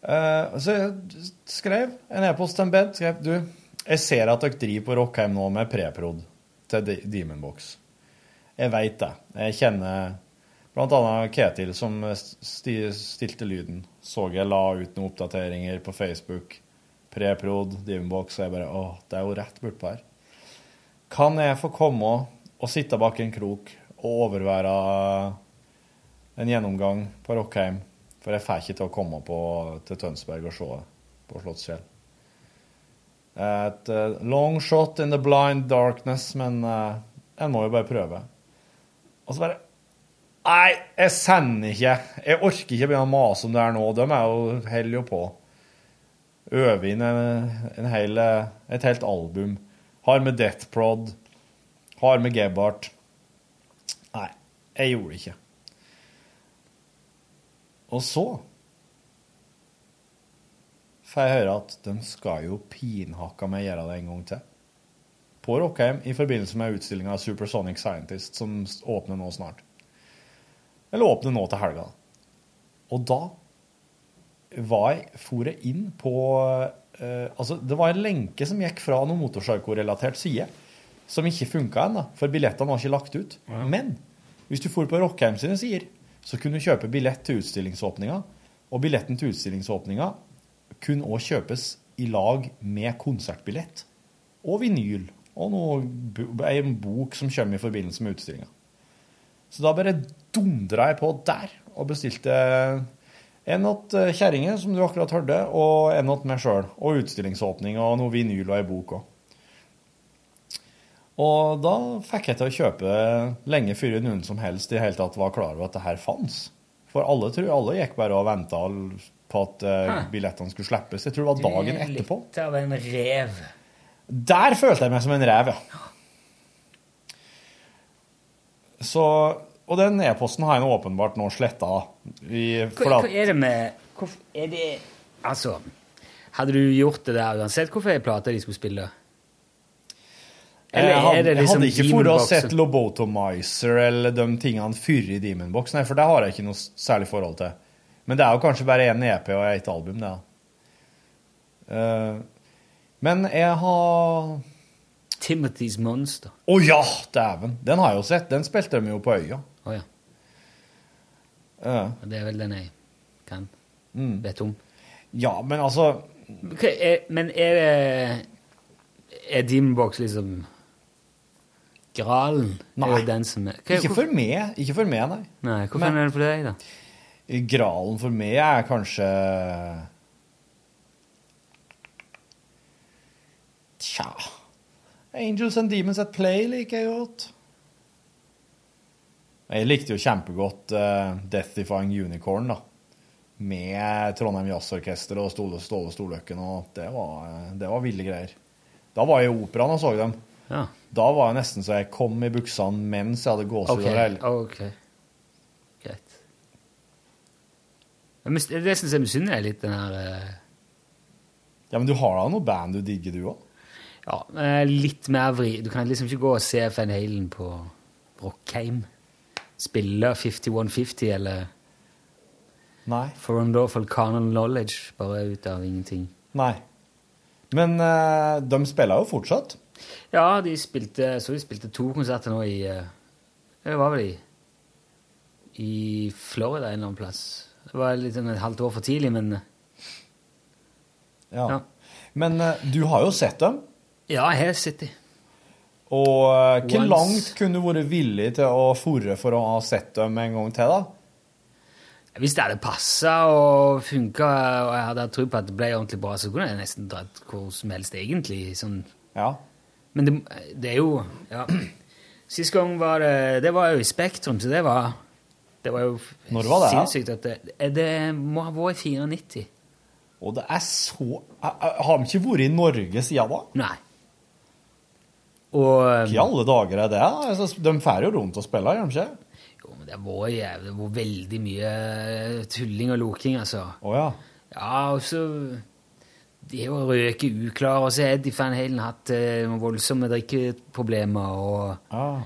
Eh, så jeg skrev en e-post til en bed. Skrev du, Jeg ser at dere driver på Rockheim nå med preprod til De- Demonbox. Jeg veit det. Jeg kjenner annet Ketil som sti, stilte lyden. Så jeg la ut noen oppdateringer på Facebook. Preprod, Demonbox. Og jeg bare Å, det er jo rett bortpå her. Kan jeg få komme og sitte bak en krok og overvære en gjennomgang på Rockheim? For jeg får ikke til å komme på, til Tønsberg og se på Slottsfjell. Et uh, long shot in the blind darkness, men uh, en må jo bare prøve. Og så bare Nei, jeg sender ikke. Jeg orker ikke begynne å mase om det her nå. De er jo holder jo på. Øver inn en, en hel, eh, et helt album. Har med Death Prod. Har med Gebhardt. Nei, jeg gjorde det ikke. Og så får jeg høre at de skal jo pinhakka meg gjøre det en gang til. På Rockheim i forbindelse med utstillinga Supersonic Scientist, som åpner nå snart. Eller åpner nå til helga. Og da var jeg, for jeg inn på eh, Altså, det var en lenke som gikk fra noe motorsarko-relatert side, som ikke funka ennå, for billettene var ikke lagt ut. Men hvis du for på Rockheim sine sider, så kunne du kjøpe billett til utstillingsåpninga, og billetten til utstillingsåpninga kunne òg kjøpes i lag med konsertbillett og vinyl og noe, en bok som kommer i forbindelse med utstillinga. Så da bare dundra jeg på der og bestilte en åt eh, kjerringa, som du akkurat hørte, og en åt meg sjøl. Og utstillingsåpning og noe vinyl og ei bok òg. Og da fikk jeg til å kjøpe lenge før noen som helst i hele tatt var klar over at det her fantes. For alle, tror, alle gikk bare og venta på at eh, billettene skulle slippes. Jeg tror det var dagen Du er etterpå. Litt av en rev. Der følte jeg meg som en rev, ja. Så, og den e-posten har jeg nå åpenbart nå sletta. Hva, hva er det med hvorfor, Er det Altså, hadde du gjort det der uansett hvorfor er plata de skulle spille? Eller hadde, er det liksom jeg hadde ikke for å sett Lobotomizer eller de tingene før i Demonbox, nei, for det har jeg ikke noe særlig forhold til. Men det er jo kanskje bare én EP og ett album, det. Eh, men jeg har Timothy's Monster. Å ja, dæven! Den har jeg jo sett. Den spilte de jo på Øya. Å ja. uh. Det er vel den jeg kan Mm. vet om. Ja, men altså okay, er, men er det Er Demonbox liksom Gralen? Er jo den som er Hva- Ikke for meg, ikke for meg, nei. Nei, hvorfor Men- er det for deg, da? Gralen for meg er kanskje Tja Angels and Demons at Play liker jeg godt. Jeg likte jo kjempegodt uh, Death Defying Unicorn, da. Med Trondheim Jazzorkester og Ståle Ståle Storløkken, og det var, eh, det var ville greier. Da var jeg i operaen og så dem. Ja. Da var jeg nesten så jeg kom i buksene mens jeg hadde gåsehud over hele ok. Greit. Men Det syns jeg misunner deg litt, den her eh, Ja, men du har da noe band du digger, du òg? Ja, litt mer vri. Du kan liksom ikke gå og se Van Halen på Rockheim. Spille 5150 eller Nei. For Unlawful Carnal Knowledge, bare ut av ingenting. Nei. Men eh, de spiller jo fortsatt. Ja, de spilte, så de spilte to konserter nå i eh, Det var vel i i Florida en eller annen plass. Det var litt sånn et halvt år for tidlig, men eh, Ja. Ja. Men eh, du har jo sett dem. ja, jeg har sett dem. Og hvor langt kunne du vært villig til å forre for å ha sett dem en gang til, da? Hvis det hadde passa og funka, og jeg hadde tro på at det ble ordentlig bra, så kunne jeg nesten dratt hvor som helst, egentlig. Sånn. Ja. Men det, det er jo ja. Sist gang var det Det var jo i Spektrum, så det var Det var jo Når var det, sinnssykt at det, det må ha vært i 94. Og det er så Har de ikke vært i Norge siden da? Nei. Og Hva i alle dager er det? Altså, de drar jo rundt og spiller, gjør de ikke? Jo, men det var jævlig Det var veldig mye tulling og loking, altså. Å ja. Ja, og så De er jo røke uklare, og så har Eddie Van Halen hatt eh, voldsomme drikkeproblemer. Og, Ah.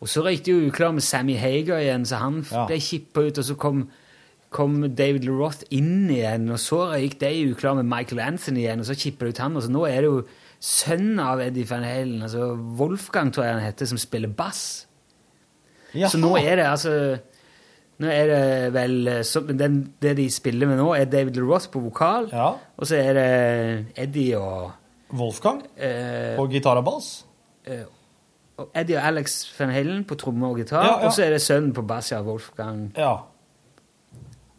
og så røykte jo uklar med Sammy Hager igjen, så han Ja. ble kippa ut. Og så kom, kom David LaRoth inn igjen, og så røyk de uklar med Michael Anthony igjen, og så kippa det ut han. Og så nå er det jo sønnen av Eddie Van Halen, altså Wolfgang tror jeg han heter, som spiller bass. Jaha. Så nå er det altså Nå er det vel eh, så, den, Det de spiller med nå, er David LeRoth på vokal, Ja. og så er det Eddie og Wolfgang eh, på gitar og bass. og Eddie og Alex Van Halen på tromme og gitar, Ja, ja. og så er det sønnen på bass, ja, Wolfgang. Ja.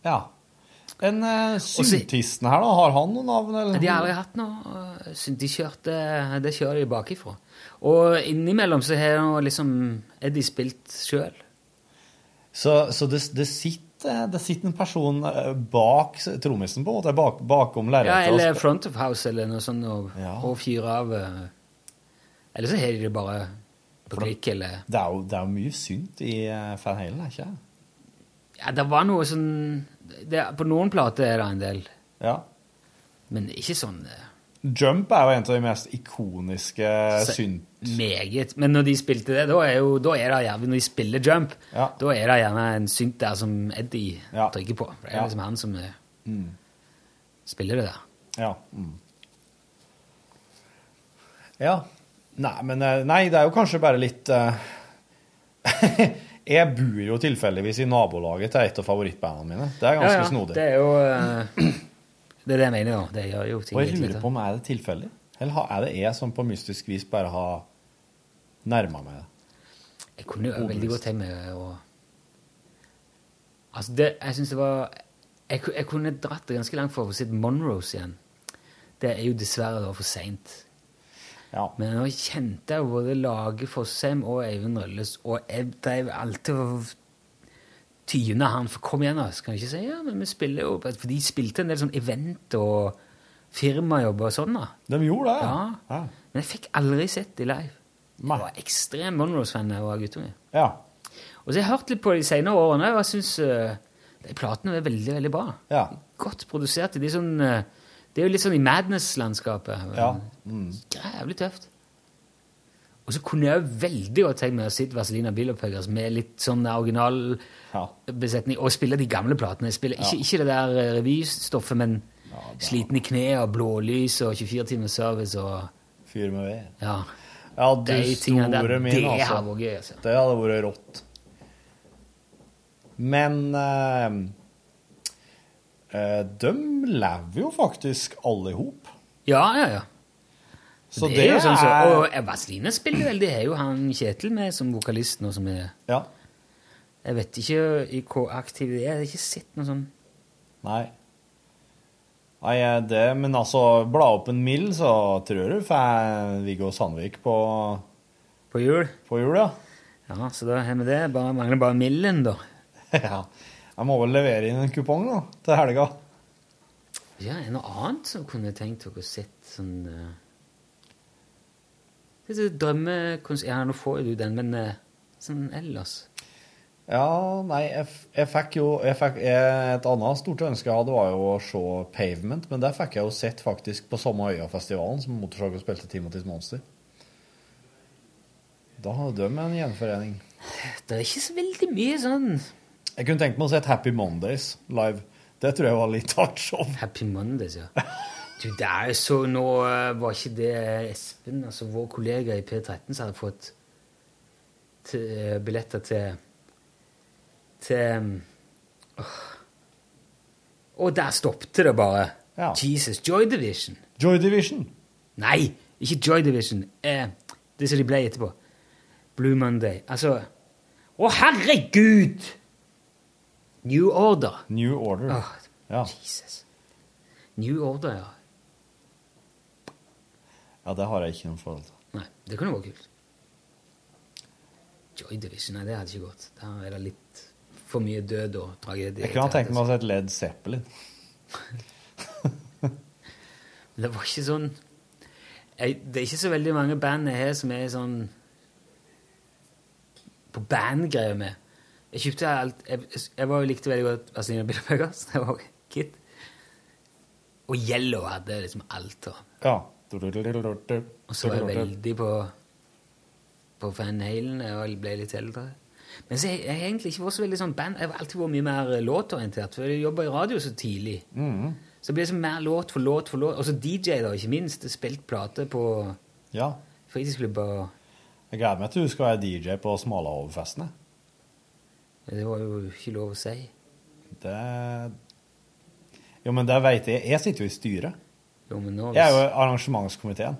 Ja. En uh, syntisten her, da, har han noe navn? Eller? De har aldri hatt noe øh, De kjørte Det kjører de bakifra. Og innimellom så har liksom Eddie spilt sjøl. Så, så det, det, sitter, det sitter en person eh, bak trommisen, på en måte? Bak, bakom Ja, lerretet? eller og sp- Front of House eller noe sånt, og, Ja. og fyrer av øh. Eller så har de det bare på klikk, eller det, er jo, det er jo mye synt i uh, Van Halen, ikke det? Ja, det var noe sånn det, På noen plater er det en del, Ja. men ikke sånn Jump er jo en av de mest ikoniske synt... meget. Men når de spilte det, da er, jo, da er det gjerne Når de spiller Jump, Ja. da er det gjerne en synt der som Eddie Ja. trykker på. Det er Ja. liksom han som øh, Mm. spiller det der. Ja. Mm. Ja. Nei, men eh, Nei, det er jo kanskje bare litt uh... Jeg bor jo tilfeldigvis i nabolaget til et av favorittbandene mine. Det er ganske Ja, ja, snodig. Det er jo uh, Det er det jeg mener, da. Det gjør jo ting Og jeg lurer på om er det tilfeldig? Eller er det jeg som på mystisk vis bare har nærma meg det? Jeg kunne jo veldig godt tenkt meg å Altså, det, jeg syns det var jeg, jeg kunne dratt det ganske langt for å få sett Monrose igjen. Det er jo dessverre da for seint. Ja. Men nå kjente jeg jo både Lage Fossheim og Eivind Rølles, og jeg drev alltid og tyna han, for kom igjen, da. Skal jeg ikke si ja, men vi spiller jo For de spilte en del sånn event og firmajobber og sånn, da. De gjorde det? Ja. Ja. Men jeg fikk aldri sett de live. Nei. Jeg var ekstrem Monroes-fan da jeg var guttunge. ja. Og så har jeg hørt litt på de senere årene, og jeg syns de platene er veldig, veldig bra. Ja. Godt produserte. De er, sånn, uh, det er jo litt sånn i Madness-landskapet. Ja. Mm. Jævlig tøft. Og så kunne jeg jo veldig godt tenkt meg å sitte Vazelina Bilopphøggers med litt sånn original Ja. besetning, og spille de gamle platene. Spiller ikke, ikke det der eh, revystoffet, men Sliten i kne og blålys og 24 timers service og Fyr med ved. Ja. Ja, du De store der, min, det altså. Hadde gøy, altså. Det hadde vært rått. Men eh, eh, de lever jo faktisk alle i hop. Ja, ja, ja. Så det, det, er jo sånn så, Og Vazelina spiller vel, det er jo han Kjetil med som vokalist nå, som er Ja. Jeg vet ikke i hvor aktiv de er, jeg har ikke sett noe sånn Nei. Nei, eh, det, men altså, bla opp en mill, så tror du får Viggo Sandvik på, på jul. på jul, ja. Ja, så da har vi det. Bare mangler bare millen, da. ja. Jeg må vel levere inn en kupong da, til helga. Ja, er det noe annet som kunne tenkt dere å sett sånn uh, Dette drømmekonsert Ja, nå får jo du den, men uh, sånn ellers Ja, nei, jeg, jeg fikk jo jeg fikk, jeg, Et annet stort ønske jeg hadde, var jo å se Pavement, men det fikk jeg jo sett faktisk på samme Øyafestivalen som Motorsag og spilte Timothy's Monster. Da hadde de en gjenforening. Det er ikke så veldig mye sånn Jeg kunne tenkt meg å se et Happy Mondays live. Det tror jeg var litt hardt show. Happy Mondays, ja. Du, det er jo så Nå eh, var ikke det Espen, altså vår kollega i P13, som hadde fått eh, billetter til Til åh. Og der stoppet det bare. Ja. Jesus. Joy Division. Joy Division. Nei, ikke Joy Division. Eh, det som de ble etterpå. Blue Monday. Altså Å, herregud! New Order. New Order. Åh, Ja. Jesus. New Order, ja. ja, det har jeg ikke noe forhold til. Nei, det kunne vært kult. Joy Division, nei, det hadde ikke gått. Der er det litt for mye død og tragedie. Jeg kunne ha tenkt meg å sett Led Zeppelin. Det var ikke sånn jeg, Det er ikke så veldig mange band jeg har som er sånn på bandgreier med. Jeg kjøpte alt Jeg, jeg var likte veldig godt Vazelina Bilopphøggers. Det var Kid. Og Yellow hadde liksom alt. Og, Ja. og så var jeg veldig på på Van Halen jeg ble litt eldre. Men så jeg, jeg egentlig ikke vært så veldig sånn band. Jeg har alltid vært mye mer låtorientert, for jeg jobba i radio så tidlig. Så det ble liksom mer låt for låt for låt. Og så DJ, da, ikke minst. Spilt plate på Ja. fritidsklubber. Jeg gleder meg til du skal være DJ på Smalahovfestene. Det var jo ikke lov å si. Det Jo, men det veit jeg. Jeg sitter jo i styret. Jo, men nå Jeg er jo arrangementskomiteen.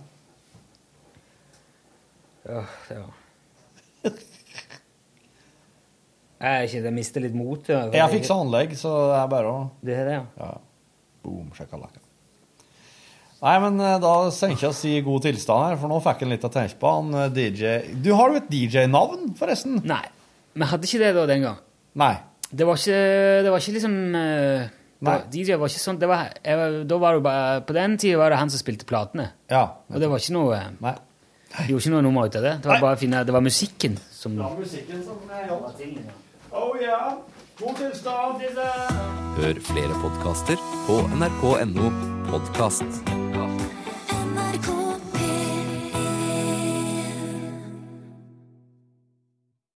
Ja, ja. Jeg er ikke det mister litt mot. ja. Jeg har fiksa anlegg, så det er bare å Det er det, ja. Ja. Boom, sjakkalakka. Nei, men eh, da tenker jeg å si god tilstand her, for nå fikk jeg litt å tenke på. Han eh, DJ Du har jo et DJ-navn, forresten? Nei. Vi hadde ikke det da den gang. Nei. Det var ikke, det var ikke liksom eh, det var- DJ var ikke sånn det var, jeg, var- Da var det bare På den tida var det han som spilte platene. Ja. Og det var ikke noe Nei. Gjorde ikke noe nummer ut av det. Det var Nei. bare å finne Det var musikken som musikken som Oh yeah. God tilstand. Hør flere podkaster på nrk.no podkast.